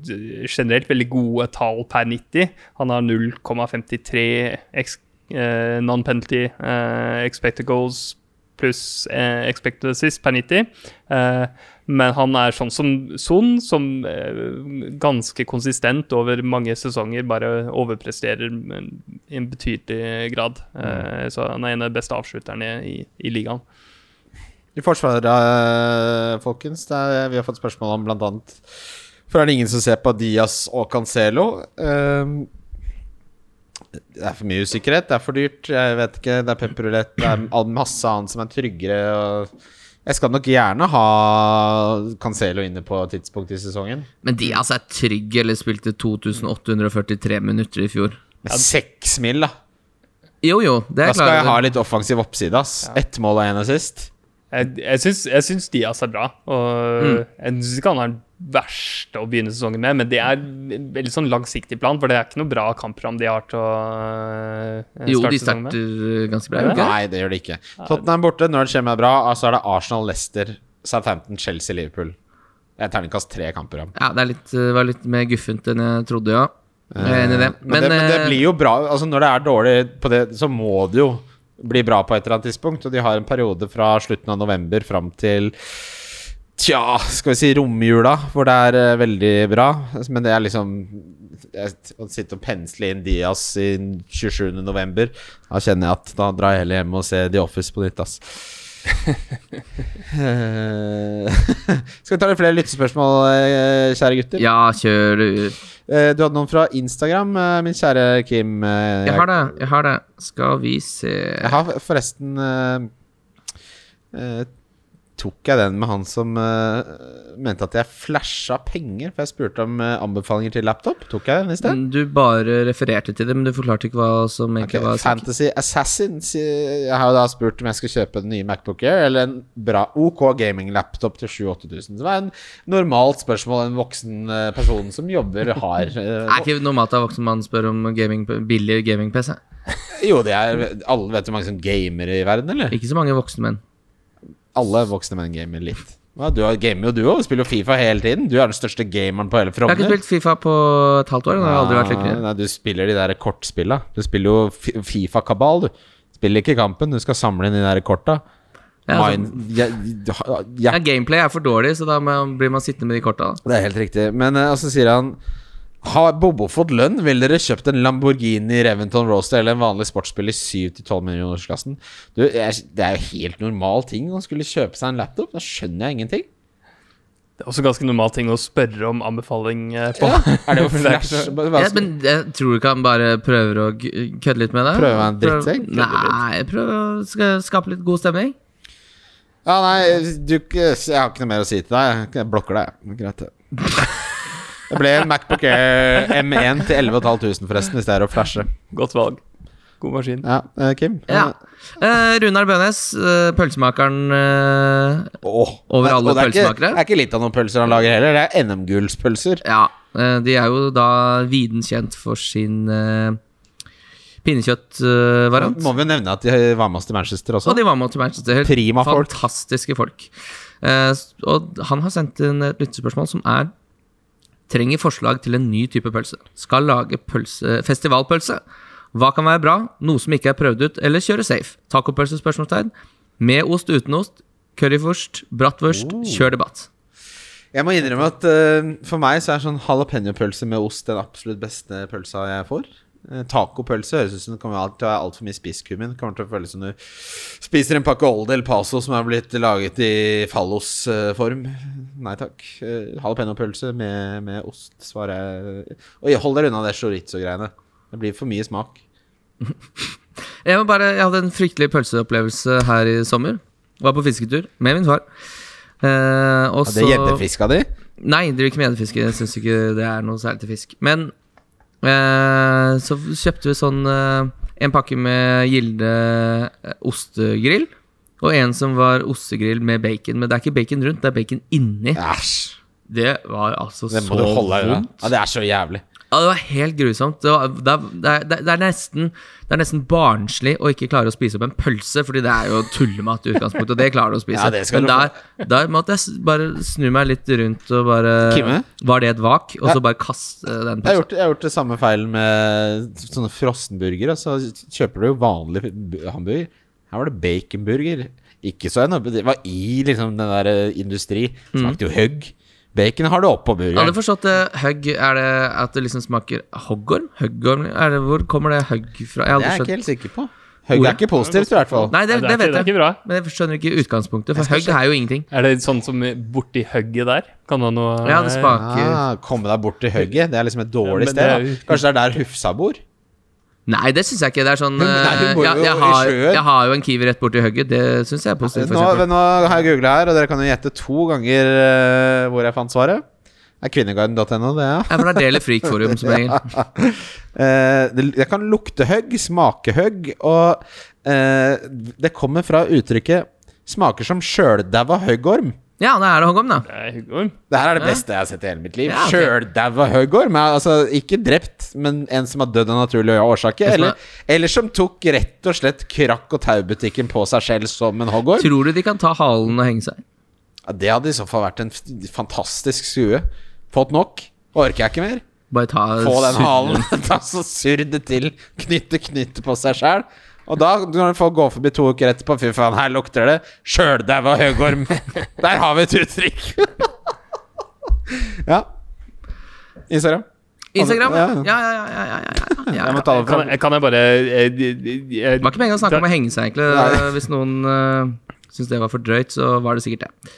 generelt veldig gode tall per 90. Han har 0,53 X- eh, non-penalty eh, expected goals pluss eh, expected assist per 90. Eh, men han er sånn som Son, som eh, ganske konsistent over mange sesonger bare overpresterer i en betydelig grad. Mm. så han er en av de beste avslutterne i, i ligaen. I forsvaret, eh, folkens, er, vi har fått spørsmål om annet For er det ingen som ser på Diaz og Cancelo? Um, det er for mye usikkerhet, det er for dyrt. Jeg vet ikke, Det er pepperulett, det er masse annet som er tryggere. Og jeg skal nok gjerne ha Cancelo inne på et tidspunkt i sesongen. Men de altså er trygge, eller spilte 2843 minutter i fjor. Med seks mil, da. Jo, jo, det Da skal jeg ha litt offensiv oppside, ass. Ett mål og én assist. Jeg, jeg, syns, jeg syns Diaz er bra. Og Mm. Jeg syns ikke han er verste å begynne sesongen med, men det er en veldig sånn langsiktig plan, for det er ikke noe bra kampprogram de har til å eh, Jo, starte de sesongen med. starter ganske bra. Ja. de det? Nei, det gjør det ikke. Tottenham borte, Norwich hjemme er bra. Så er det Arsenal, Leicester, Southampton, Chelsea, Liverpool. Det er terningkast tre kampprogram. Ja, det er litt, var litt mer guffent enn jeg trodde, ja. Jeg er enig i det. Men, det, men det eh, blir jo bra. Altså Når det er dårlig på det, så må det jo bli bra på et eller annet tidspunkt. Og de har en periode fra slutten av november fram til Tja, skal vi si romjula, hvor det er uh, veldig bra. Men det er liksom jeg, Å sitte og pensle inn Diaz i 27. november, da kjenner jeg at da drar jeg heller hjem og ser The Office på nytt, ass. Eh, Skal vi ta litt flere lyttespørsmål, eh, kjære gutter? Ja, kjør du. Du hadde noen fra Instagram, min kjære Kim. Jeg, Jeg har det. jeg har det Skal vi se Jeg har forresten uh, eh, Tok jeg den med han som uh, mente at jeg flasha penger? For jeg spurte om uh, anbefalinger til laptop. Tok jeg den i sted? Du bare refererte til det, men du forklarte ikke hva som egentlig okay, var. Fantasy Assassins. eh, Jeg har jo da spurt om jeg skal kjøpe den nye Macbook Air eller en bra OK gaming-laptop til 7000-8000. Det var en normalt spørsmål en voksen eh, person som jobber, har. Det er ikke normalt at voksen mann spør om gaming, billig gaming-PC. Jo, det er Alle vet hvor mange som gamer i verden, eller? Ikke så mange voksne menn. Alle voksne menn gamer litt. Ja, du har- gamer jo du òg. Spiller jo Fifa hele tiden. Du er den største gameren på hele Jeg har ikke spilt Fifa på et halvt år. Jeg har aldri vært lykkelig. Nei, du spiller de der kortspilla. Du spiller jo Fifa-kabal, du. Spiller ikke kampen, du skal samle inn de der korta. Ja, altså, ja, gameplay er for dårlig, så da blir man sittende med de korta. Det er helt riktig. Men eh, og så sier han Har Bobo fått lønn? Vil dere kjøpt en Lamborghini Reventon Roaster eller en vanlig sportsbil i 7-12 millionersklassen? Du, det er jo helt normal ting å skulle kjøpe seg en laptop. Da skjønner jeg ingenting. Det er også ganske normal ting å spørre om anbefaling på. på. Er det jo flash? Ja, men jeg tror du ikke han bare prøver å kødde litt med det? Prøve en drittsekk? Prøv- Nei, prøve å skape litt god stemning. Ja, nei, du, jeg har ikke noe mer å si til deg. Jeg blokker deg. Greit, det. Det ble en Macbook Air M1 til 11 500 forresten, hvis det er å flashe. Godt valg. God maskin. Ja, eh, Kim? Ja. Eh, Runar Bønes, eh, pølsemakeren eh, Åh. Over alle det er ikke- pølsemakere? Det er ikke litt av noen pølser han lager heller. Det er NM-gullspølser. Ja, eh, de er jo da viden kjent for sin uh, pinnekjøttvariant. Må vi jo nevne at de var med oss til Manchester også. og de var med oss til Manchester. Helt Prima. Fantastiske folk. folk. og han har sendt inn et lyttespørsmål som er Trenger forslag til en ny type pølse. Skal lage pølse, festivalpølse. Hva kan være bra? Noe som ikke er prøvd ut, eller kjøre safe? Tacopølse? spørsmålstegn Med ost, uten ost. Currywurst, bratwurst. Oh. Kjør debatt. Jeg må innrømme at uh, for meg så er sånn jalapeño-pølse med ost den absolutt beste pølsa jeg får. Uh, Tacopølse høres ut som det kommer til å ha altfor mye spisskummin. Kommer til å føles som du spiser en pakke Old El Paso som er blitt laget i fallosform. Nei takk. Uh, jalapeño-pølse med, med ost, svarer jeg. Og hold dere unna det chorizo-greiene. Det blir for mye smak. Jeg, bare, jeg hadde en fryktelig pølseopplevelse her i sommer. Var på fisketur med min far. Eh, og er gjeddefiska di? Nei, driver ikke med gjeddefiske. Jeg syns ikke det er noe særlig til fisk. Men eh, så kjøpte vi sånn eh, en pakke med Gilde eh, ostegrill. Og en som var ostegrill med bacon. Men det er ikke bacon rundt, det er bacon inni. Æsj. Det var altså så vondt. Ja, det er så jævlig. Ja, det var helt grusomt. Det, var, det, er, det, er, nesten, det er nesten barnslig å ikke klare å spise opp en pølse, fordi det er jo tullemat i utgangspunktet, og det klarer du å spise. Ja, det skal Men der, der måtte jeg bare snu meg litt rundt og bare Kimme? Var det et vak? Og Ja. så bare kaste den Jeg har, pølsa. gjort, jeg har gjort det samme feilen med sånne frossenburgere. Så kjøper du jo vanlig hamburger. Her var det baconburger. Ikke så enormt. Det var i liksom den der eh, industri. Smakte jo høgg. Bacon har du oppå Jeg hadde burgeren. forstått det hugg Er det at det liksom smaker hoggorm? Huggorm? Er det, hvor kommer det hugg fra? Jeg Det er jeg ikke helt sikker på. Høgg er ikke positivt, i hvert fall. Nei, det, det, det, vet ikke- det er jeg. ikke bra. Men jeg skjønner ikke utgangspunktet, for hugg er jo ingenting. Er det sånn som borti hugget der? Kan du ha noe Ja, det smaker Ah, komme deg borti hugget? Det er liksom et dårlig Ja, sted. Da. Kanskje det er der Hufsa bor? Nei, det syns jeg ikke. Det er sånn nei, eh, ja, jo jeg, har, jeg har jo en Kiwi rett borti hugget. Det syns jeg er positivt. Nå, nå har jeg googla her, og dere kan jo gjette to ganger uh, hvor jeg fant svaret. Det er kvinneguiden.no, det, ja. Ja, for det er del i Freakforum som regel. Eh, det, det kan lukte hugg, smake hugg, og uh, det kommer fra uttrykket 'smaker som sjøldaua høggorm'. Ja, det er det hoggorm, da. Det er huggorm. Det her er det Ja. beste jeg har sett i hele mitt liv. Ja, okay. Sjøldaua huggorm. er Altså ikke drept, men en som har dødd av naturlige årsaker. Eller, eller som tok rett og slett krakk og taubutikken på seg selv som en hoggorm. Tror du de kan ta halen og henge seg? Ja, det hadde i så fall vært en fantastisk skue. Fått nok. Orker jeg ikke mer. Bare ta Få den halen. Ta så surr det til. Knytte knytte på seg sjæl. Og da, når folk går forbi to uker etterpå Fy faen, her lukter det sjøldaua høgorm. Der har vi et uttrykk. ja. Instagram. Instagram? Ja, Ja, ja. ja, ja. ja, ja, ja. Jeg Kan, jeg- kan jeg bare eh, jeg- Det var ikke meningen å snakke om å henge seg, egentlig. Nei. Hvis noen uh, syns det var for drøyt, så var det sikkert det.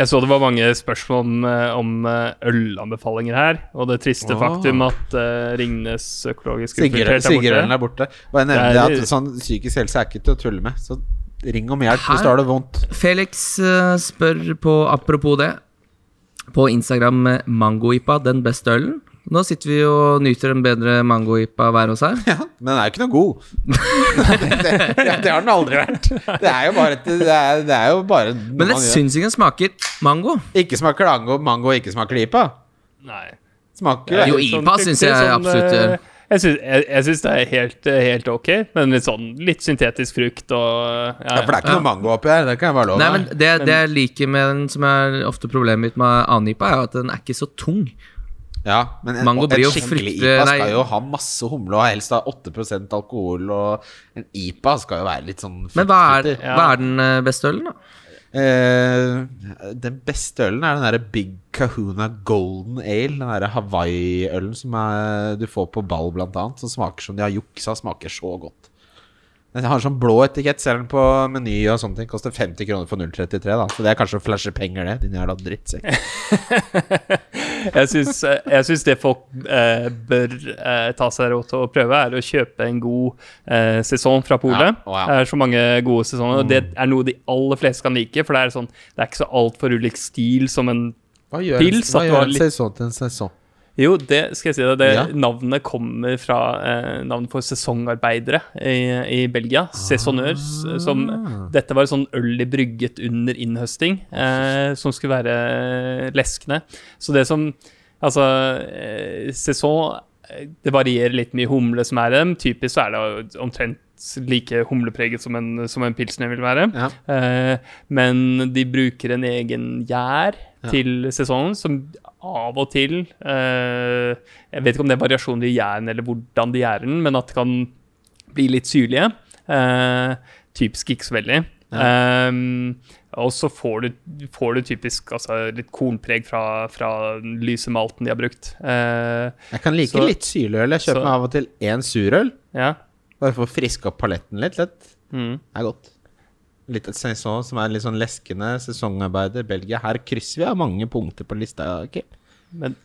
Jeg så det var mange spørsmål om, eh, om eh, ølanbefalinger her, og det triste oh. faktum at uh, Ringnes økologisk infiltrert er borte. er borte. Og jeg nevner Det at sånn psykisk helse er ikke til å tulle med. Så ring om hjelp her. hvis du har det vondt. Felix spør på apropos det på Instagram mangoipa, den beste ølen. Nå sitter vi og nyter en bedre mangoipa hver hos her. Ja, men den er jo ikke noe god. det, det, det har den aldri vært. Det er jo bare, et- det er, det er jo bare Men jeg syns ikke den smaker mango. Ikke smaker mango, mango ikke smaker IPA. Nei. Smaker Jo, Sånn IPA synes jeg absolutt eh, gjør. Jeg syns, jeg, jeg syns det er helt, helt ok, men litt sånn litt syntetisk frukt og ja, Ja, for det er ikke noe mango oppi her. Det kan jeg bare love Nei, men det, det jeg liker med den, som er ofte problemet mitt med annen IPA, er at den er ikke så tung. Ja, men en, Mango blir jo fryktelig- IPA nei. skal jo ha masse humle og helst ha 8% alkohol. Og en IPA skal jo være litt sånn Men hva er. Ja. hva er den eh, beste ølen, da? Eh, den beste ølen er den derre Big Kahuna Golden Ale. Den derre Hawaii-ølen som er, du får på ball, blant annet. Som smaker som de har juksa. Smaker så godt. Den har sånn blå etikett, ser den på Meny og sånne ting. Koster 50 kroner for 0,33, da. Så det er kanskje å flashe penger, det. Din jævla drittsekk. Jeg syns, eh, jeg syns det folk eh, bør eh, ta seg råd til å prøve, er å kjøpe en god eh, sesong fra polet. Ja, Oh, ja. Det er så mange gode sesonger, og det er noe de aller fleste kan like. For det er, sånn, det er ikke så altfor ulik stil som en Hva gjør, Pils, hva gjør en litt- sesong til en sesong? Jo, det skal jeg si deg. Det Ja. Navnet kommer fra eh, navnet for sesongarbeidere i, i Belgia. Saisonneurs. Som Dette var sånn øl de brygget under innhøsting, eh, som skulle være leskende. Så det som Altså, eh, sesong eh, Det varierer litt mye humle som er i dem. Typisk så er det omtrent like humlepreget som en, som en pilsner vil være. Ja. Eh, men de bruker en egen gjær. Til sesongen, som av og til eh, Jeg vet ikke om det er variasjoner i jern eller hvordan de gjærer den, men at det kan bli litt syrlige. Eh, typisk ikke så veldig. Eh, og så får du, får du typisk altså, litt kornpreg fra, fra den lyse malten de har brukt. Eh, Jeg kan like Så- litt syrlig øl. Jeg kjøper så- meg av og til én surøl. ja. Bare for å friske opp paletten litt. litt. Mm. Det er godt. Litt et saison som er litt sånn leskende. Sesongarbeider. Belgia. Her krysser vi av mange punkter på lista. Okay? Men,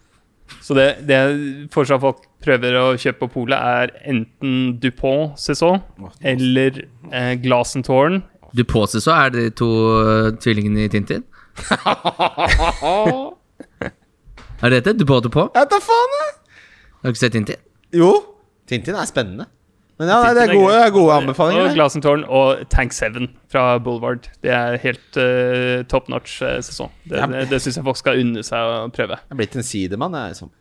så det, det fortsatt folk prøver å kjøpe på polet, er enten Dupont-sesong eller eh, Glasentårn. Dupont-sesong er de to uh, tvillingene i Tintin? Er det dette? Dupont-Dupont? du? Jeg vet da faen, jeg! Har du ikke sett Tintin? Jo. Tintin er spennende. Men ja, nei, det er gode, det er gode anbefalinger. Og Glasentårn og Tank 7 fra Boulevard. Det er helt uh, top notch uh, sesong. Det, Ja. det, det syns jeg folk skal unne seg å prøve. Jeg er blitt en sidemann. Jeg, liksom.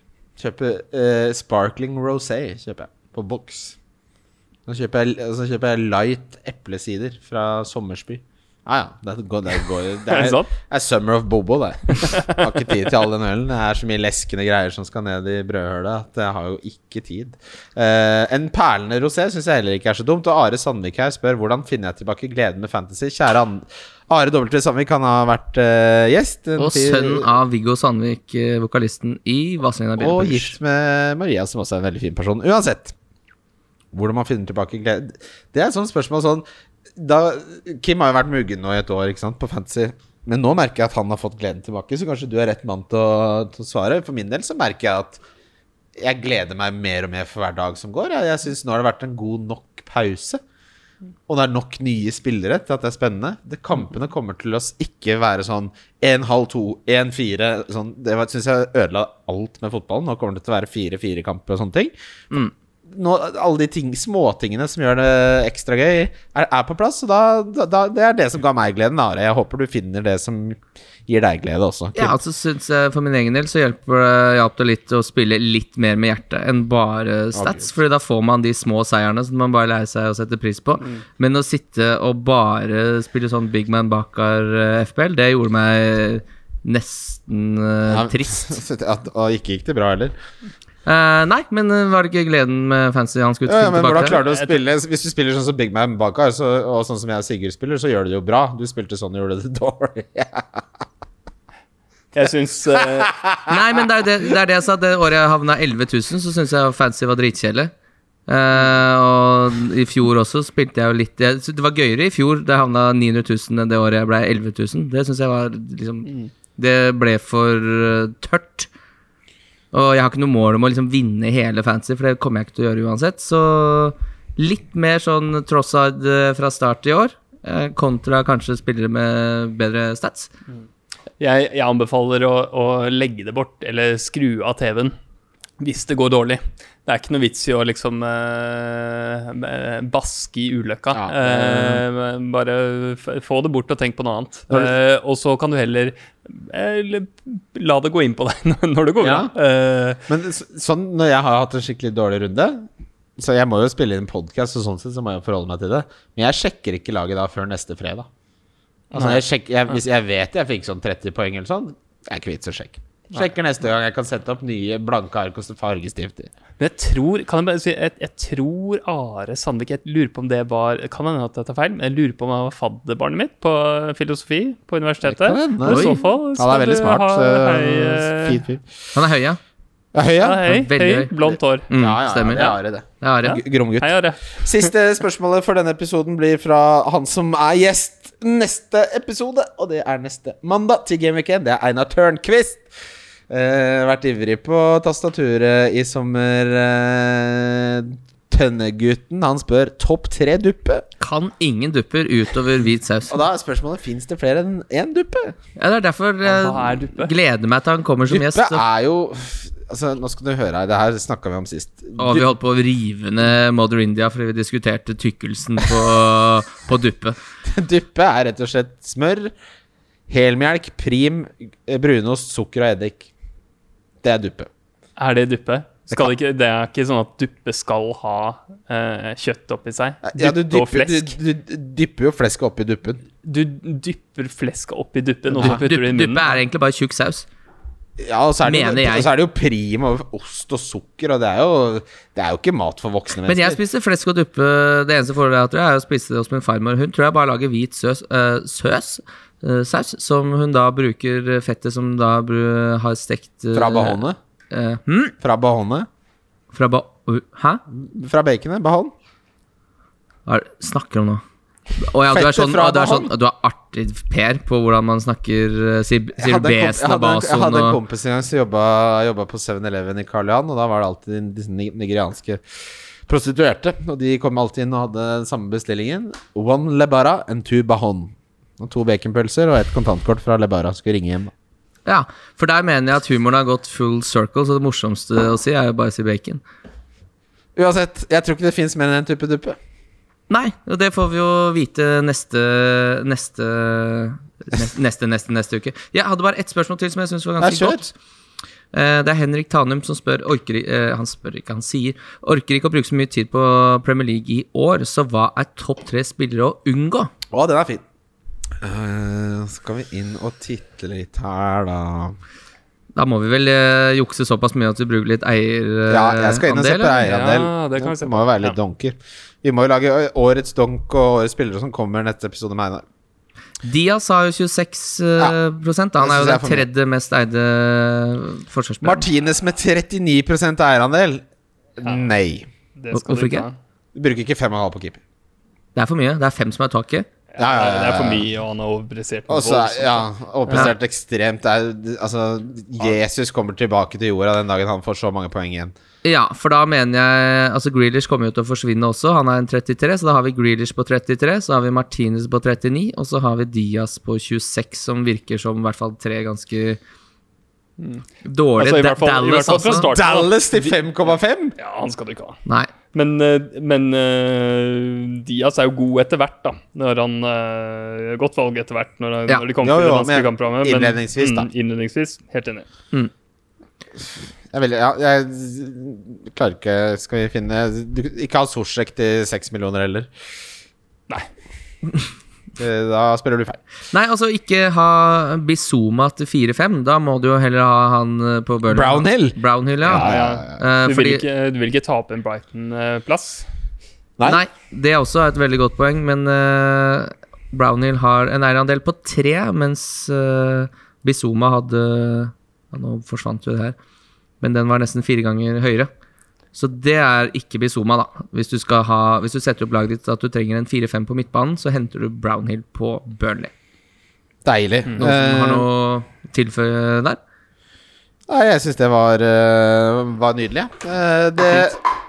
Kjøper uh, Sparkling Rosé kjøper jeg på boks. Så kjøper jeg, så kjøper jeg light eplesider fra Sommersby. Ja, ja. Det går, det går, det Er er, det er Summer of Bobo, det. Jeg har ikke tid til all den ølen. Det er så mye leskende greier som skal ned i brødhølet at jeg har jo ikke tid. Uh, en perlende rosé syns jeg heller ikke er så dumt. Og Are Sandvik her spør hvordan finner jeg tilbake gleden med fantasy. Kjære An Are W. Sandvik, han har vært uh, gjest. Og sønn av Viggo Sandvik, eh, vokalisten i Vazelina Og gift med Maria, som også er en veldig fin person. Uansett. Hvordan man finner tilbake glede Det er et sånt spørsmål sånn da, Kim har jo vært muggen nå i et år ikke sant, på Fantasy. Men nå merker jeg at han har fått gleden tilbake, så kanskje du er rett mann til å, til å svare. For min del så merker jeg at jeg gleder meg mer og mer for hver dag som går. Jeg, jeg syns nå har det vært en god nok pause. Og det er nok nye spillere til at det er spennende. Det Kampene kommer til å ikke være sånn 1-halv-2, 1-4 sånn, Det syns jeg ødela alt med fotballen. Nå kommer det til å være 4-4-kamper og sånne ting. Nå, alle de ting, småtingene som gjør det ekstra gøy, er, er på plass. Og da, da, det er det som ga meg gleden. Are. Jeg håper du finner det som gir deg glede også. Kim. Ja, altså synes jeg For min egen del så hjelper det, hjalp det litt å spille litt mer med hjertet enn bare stats. Fordi da får man de små seierne som man bare lærer seg å sette pris på. Men å sitte og bare spille sånn Big Man Bakar eh, FPL, det gjorde meg nesten uh, Ja, trist. Og ikke gikk det bra heller. Eh, nei, men eh, var det ikke gleden med fancy han skulle Ja, ja, tilbake klarer til? du å spille Hvis du spiller sånn som Big Man Bakar, så, og sånn som jeg og Sigurd spiller, så gjør du det jo bra. Du spilte sånn og gjorde det dårlig. Jeg syns uh... Nei, men det er, det, det er det jeg sa. Det året jeg havna 11 000, så syns jeg fancy var dritkjedelig. Uh, og i fjor også spilte jeg jo litt jeg, Det var gøyere i fjor, Det havna 900 000 enn det året jeg ble 11 000. Det syns jeg var liksom Det ble for eh, tørt. Og jeg har ikke noe mål om å liksom vinne hele fantasy, for det kommer jeg ikke til å gjøre uansett. Så litt mer sånn Trossard eh, fra start i år, eh, kontra kanskje spillere med bedre stats. jeg, jeg anbefaler å, å legge det bort, eller skru av TV-en, hvis det går dårlig. Det er ikke noe vits i å liksom eh, eh, baske i ulykka. Ja, Eh, bare få det bort og tenk på noe annet. Eh, og så kan du heller eh, la det gå inn på deg når det går. Ja. Eh, Men sånn når jeg har hatt en skikkelig dårlig runde Så jeg må jo spille inn podkast, og sånn sett så må jeg forholde meg til det. Men jeg sjekker ikke laget da før neste fredag. Altså jeg sjekker, jeg, Hvis jeg vet jeg fikk sånn 30 poeng eller sånn, jeg er ikke vits å sjekke. Sjekker neste gang jeg kan sette opp nye blanke ark og fargestifter. Men jeg tror Kan jeg bare si Jeg, jeg tror Are Sandvik Jeg lurer på om det var Kan hende at jeg tar feil, men jeg lurer på om han var fadderbarnet mitt på filosofi på universitetet. Det Han er veldig smart. ha hei, eh, Fin fyr. Han er høy, ja. Ja, høy, ja. ja, hei, høy. blondt hår. Mm, Ja, ja, stemmer. det er det. Det er Are. G- Gromgutt. Hei, Are. Siste spørsmålet for denne episoden blir fra han som er gjest neste episode, og det er neste mandag til Game Weekend. Det er Einar Tørnquist. Eh, vært ivrig på tastaturet i sommer. Uh, Tønnegutten, han spør topp tre duppe. Kan ingen dupper utover hvit saus. Og da er spørsmålet fins det flere enn én duppe. Ja, det er derfor jeg er duppe? gleder meg til han kommer som gjest. Duppe er jo Altså, Nå skal du høre her, det her snakka vi om sist. Og vi holdt på å rive ned Mother India fordi vi diskuterte tykkelsen på, på duppe. Duppe er rett og slett smør, helmelk, prim, eh, brunost, sukker og eddik. Det er duppe. Er det duppe? Skal det, ikke, det er ikke sånn at duppe skal ha eh, kjøtt oppi seg? Ja, du dypper, og flesk. du, flesk. du dypper jo flesket oppi duppen. Du dypper flesket oppi duppen, og så putter du det i Duppe, munnen? duppe er egentlig bare tjukk saus. Ja, og så er det, jo, jeg. så er det jo prim og ost og sukker, og det er jo, det er jo ikke mat for voksne mennesker. Men jeg spiser flesk og duppe. Det eneste forholdet jeg har, tror jeg, er å spise det hos min farmor. Hun tror jeg bare lager hvit søs, øh, søs saus, som hun da bruker fettet som da bru, har stekt øh, Fra bahone. Uh, hmm? Fra bahone. Fra ba... uh, Hæ? Fra baconet. Bahon. Hva er det snakker om nå? Å ja, du er sånn, du er sånn. Du er artig, Per, på hvordan man snakker Sier, besen og hadde jeg hadde en kompis en gang som jobba, jobba på 7-Eleven i Karl Johan, og da var det alltid disse nigerianske prostituerte. Og de kom alltid inn og hadde den samme bestillingen. One lebara and two bahon. Og to baconpølser og et kontantkort fra lebara. Skulle ringe hjem. Ja, for der mener jeg at humoren har gått full circle, så det morsomste å si er jo bare å si bacon. Uansett, jeg tror ikke det fins mer enn en type duppe. Nei, og det får vi jo vite neste Neste Neste, neste, neste, neste uke. Jeg hadde bare ett spørsmål til som jeg syns var ganske godt. Eh, Det er Henrik Tanum som spør orker, eh, Han spør ikke, han sier Orker ikke å bruke så mye tid på Premier League i år, så hva er topp tre spillere å unngå? Å, den er fin. Eh, skal vi inn og titte litt her, da. Da må vi vel uh, jukse såpass mye at vi bruker litt eierandel? Ja, jeg skal inn og se på eierandel. Ja, det kan vi se det må jo være litt Ja. donker. Vi må jo lage årets donk og årets spillere som kommer neste episode med Einar. Diaz har jo 26 eh, prosent. Han er jo den tredje mest eide forsvarsspilleren. Martinez med 39% eierandel. Nei. Det skal Hvorfor du ikke? ta. Du bruker ikke 5,5 på keeper. Det er for mye. Det er fem som er taket. Ja, ja, ja, Det er for mye, og han har overprestert. Også, ja, overprestert ekstremt. Er, altså, Jesus kommer tilbake til jorda den dagen han får så mange poeng igjen. Ja, for da mener jeg Altså Grealish kommer jo til å forsvinne også. Han er en 33, så da har vi Grealish på 33. Så har vi Martinez på 39, og så har vi Diaz på 26, som virker som i hvert fall tre ganske. Altså, i Da- hvert fall- Dallas fall start. Dallas til 5,5! Ja, han skal du ikke ha. Nei. Men, eh, men eh, Diaz er jo god etter hvert, da. Når han uh, Godt valg etter hvert, når, Ja. når de kommer Jo, til det vanskelige kampprogrammet. Innledningsvis, men- innledningsvis, da. Mm, innledningsvis, helt enig. Jeg, vil, ja, jeg klarer ikke Skal vi finne du, Ikke ha Sosjek til 6 millioner heller. Nei. Eh, Da spiller du feil. Nei, altså ikke ha Bizuma til 4-5. Da må du jo heller ha han eh, på Burnley. Brownhill? Brownhill, ja. Ja, ja, ja. Eh, Du, fordi, vil ikke, du vil ikke tape en Brighton-plass? Nei. Nei, det er også et veldig godt poeng, men uh, Brownhill har en eierandel på tre, mens uh, Bizuma hadde ja, Nå forsvant jo det her, men den var nesten fire ganger høyere. Så det er ikke Bizuma, da. Hvis du, ha, hvis du setter opp laget ditt at du trenger en 4-5 på midtbanen, så henter du Brownhill på Burnley. Deilig. Noen som har Eh, noe å tilføye der? Nei, jeg syns det var, eh, var nydelig. ja. Eh, det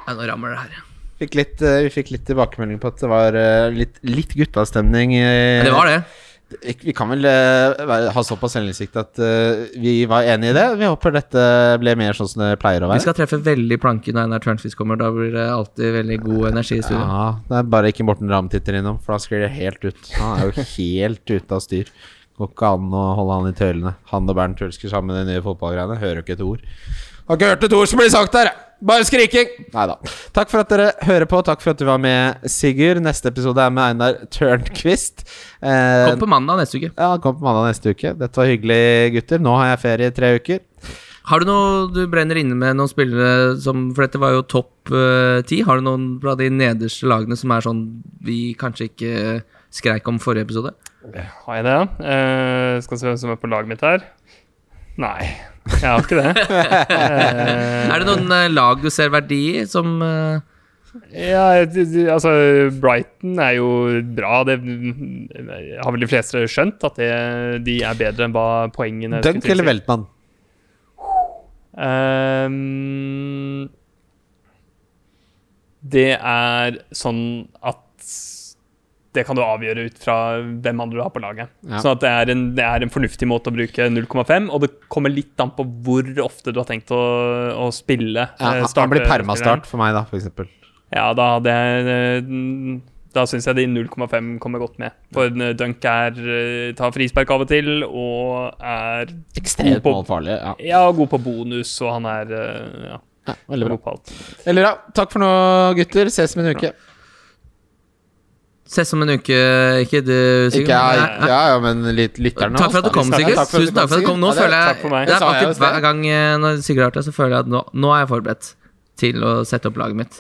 Ja, nå rammer det her. fikk litt, Vi fikk litt tilbakemelding på at det var litt, litt guttastemning. Ja, det var det. Vi kan vel uh, ha såpass selvinnsikt at uh, vi var enig i det. Vi håper dette ble mer sånn som det pleier å være. Vi skal treffe veldig planke når Einar Tørnquist kommer. Da blir det alltid veldig god energi i studio. Ja, det er bare ikke Morten Ramm titter innom, for da sklir det helt ut. Han er jo helt ute av styr. Går ikke an å holde han i tøylene. Han og Bernt Hulsker sammen med de nye fotballgreiene. Hører jo ikke et ord. Har ikke hørt et ord som blir sagt der, jeg! Bare skriking! Nei da. Takk for at dere hører på. Takk for at du var med, Sigurd. Neste episode er med Einar Tørnquist. Eh, Kom på mandag neste uke. ja, kom på mandag neste uke. Dette var hyggelig, gutter. Nå har jeg ferie i tre uker. Har du noe du brenner inne med noen spillere som For dette var jo topp eh, ti. har du noen fra de nederste lagene som er sånn vi kanskje ikke skreik om forrige episode? Har jeg det? Uh, skal se hvem som er på laget mitt her. Nei, jeg har ikke det. Eh, Er det noen eh, lag du ser verdi i, som eh, ja, altså Brighton er jo bra. Det har vel de fleste skjønt, at det, de er bedre enn hva poengene Dunk eller. Veltmann? Ehm, det er sånn at det kan du avgjøre ut fra hvem andre du har på laget. Ja. At det er, en, det er en fornuftig måte å bruke 0,5, og det kommer litt an på hvor ofte du har tenkt å, å spille. Ja, eh, han- han blir permastart for meg, da, eksempel. Ja, da hadde jeg eh, Da syns jeg de 0,5 kommer godt med. For Dunk er eh, tar frispark av og til, og er Ekstremt på, målfarlig. Ja. ja, god på bonus, og han er eh, ja, ja, veldig bra. god på alt. Veldig bra. Takk for nå, gutter. Ses om en uke. Ses om en uke, ikke du, Sigurd? Ikke jeg, nei. ja, ja, men litt, lytterne Takk for at du kom. Sigurd. Takk Tusen takk for at du kom. Nå ja, føler jeg. Det Det er sted. hver gang eh, når Sigurd har det, så føler jeg at nå, nå er jeg forberedt til å sette opp laget mitt.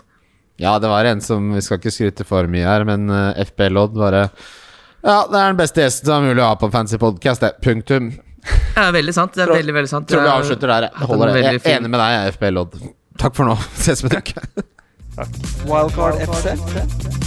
Ja, det var en som Vi skal ikke skryte for mye her, men eh, FB Lodd bare Ja, det er den beste gjesten som er mulig å ha på Fancy Podcast, det. Punktum. Det er veldig sant. Det er veldig, veldig sant. Tror vi avslutter der. Jeg holder det. Jeg er enig med deg, jeg, FB Lodd. Takk for nå. Ses om en uke. Wildcard FC.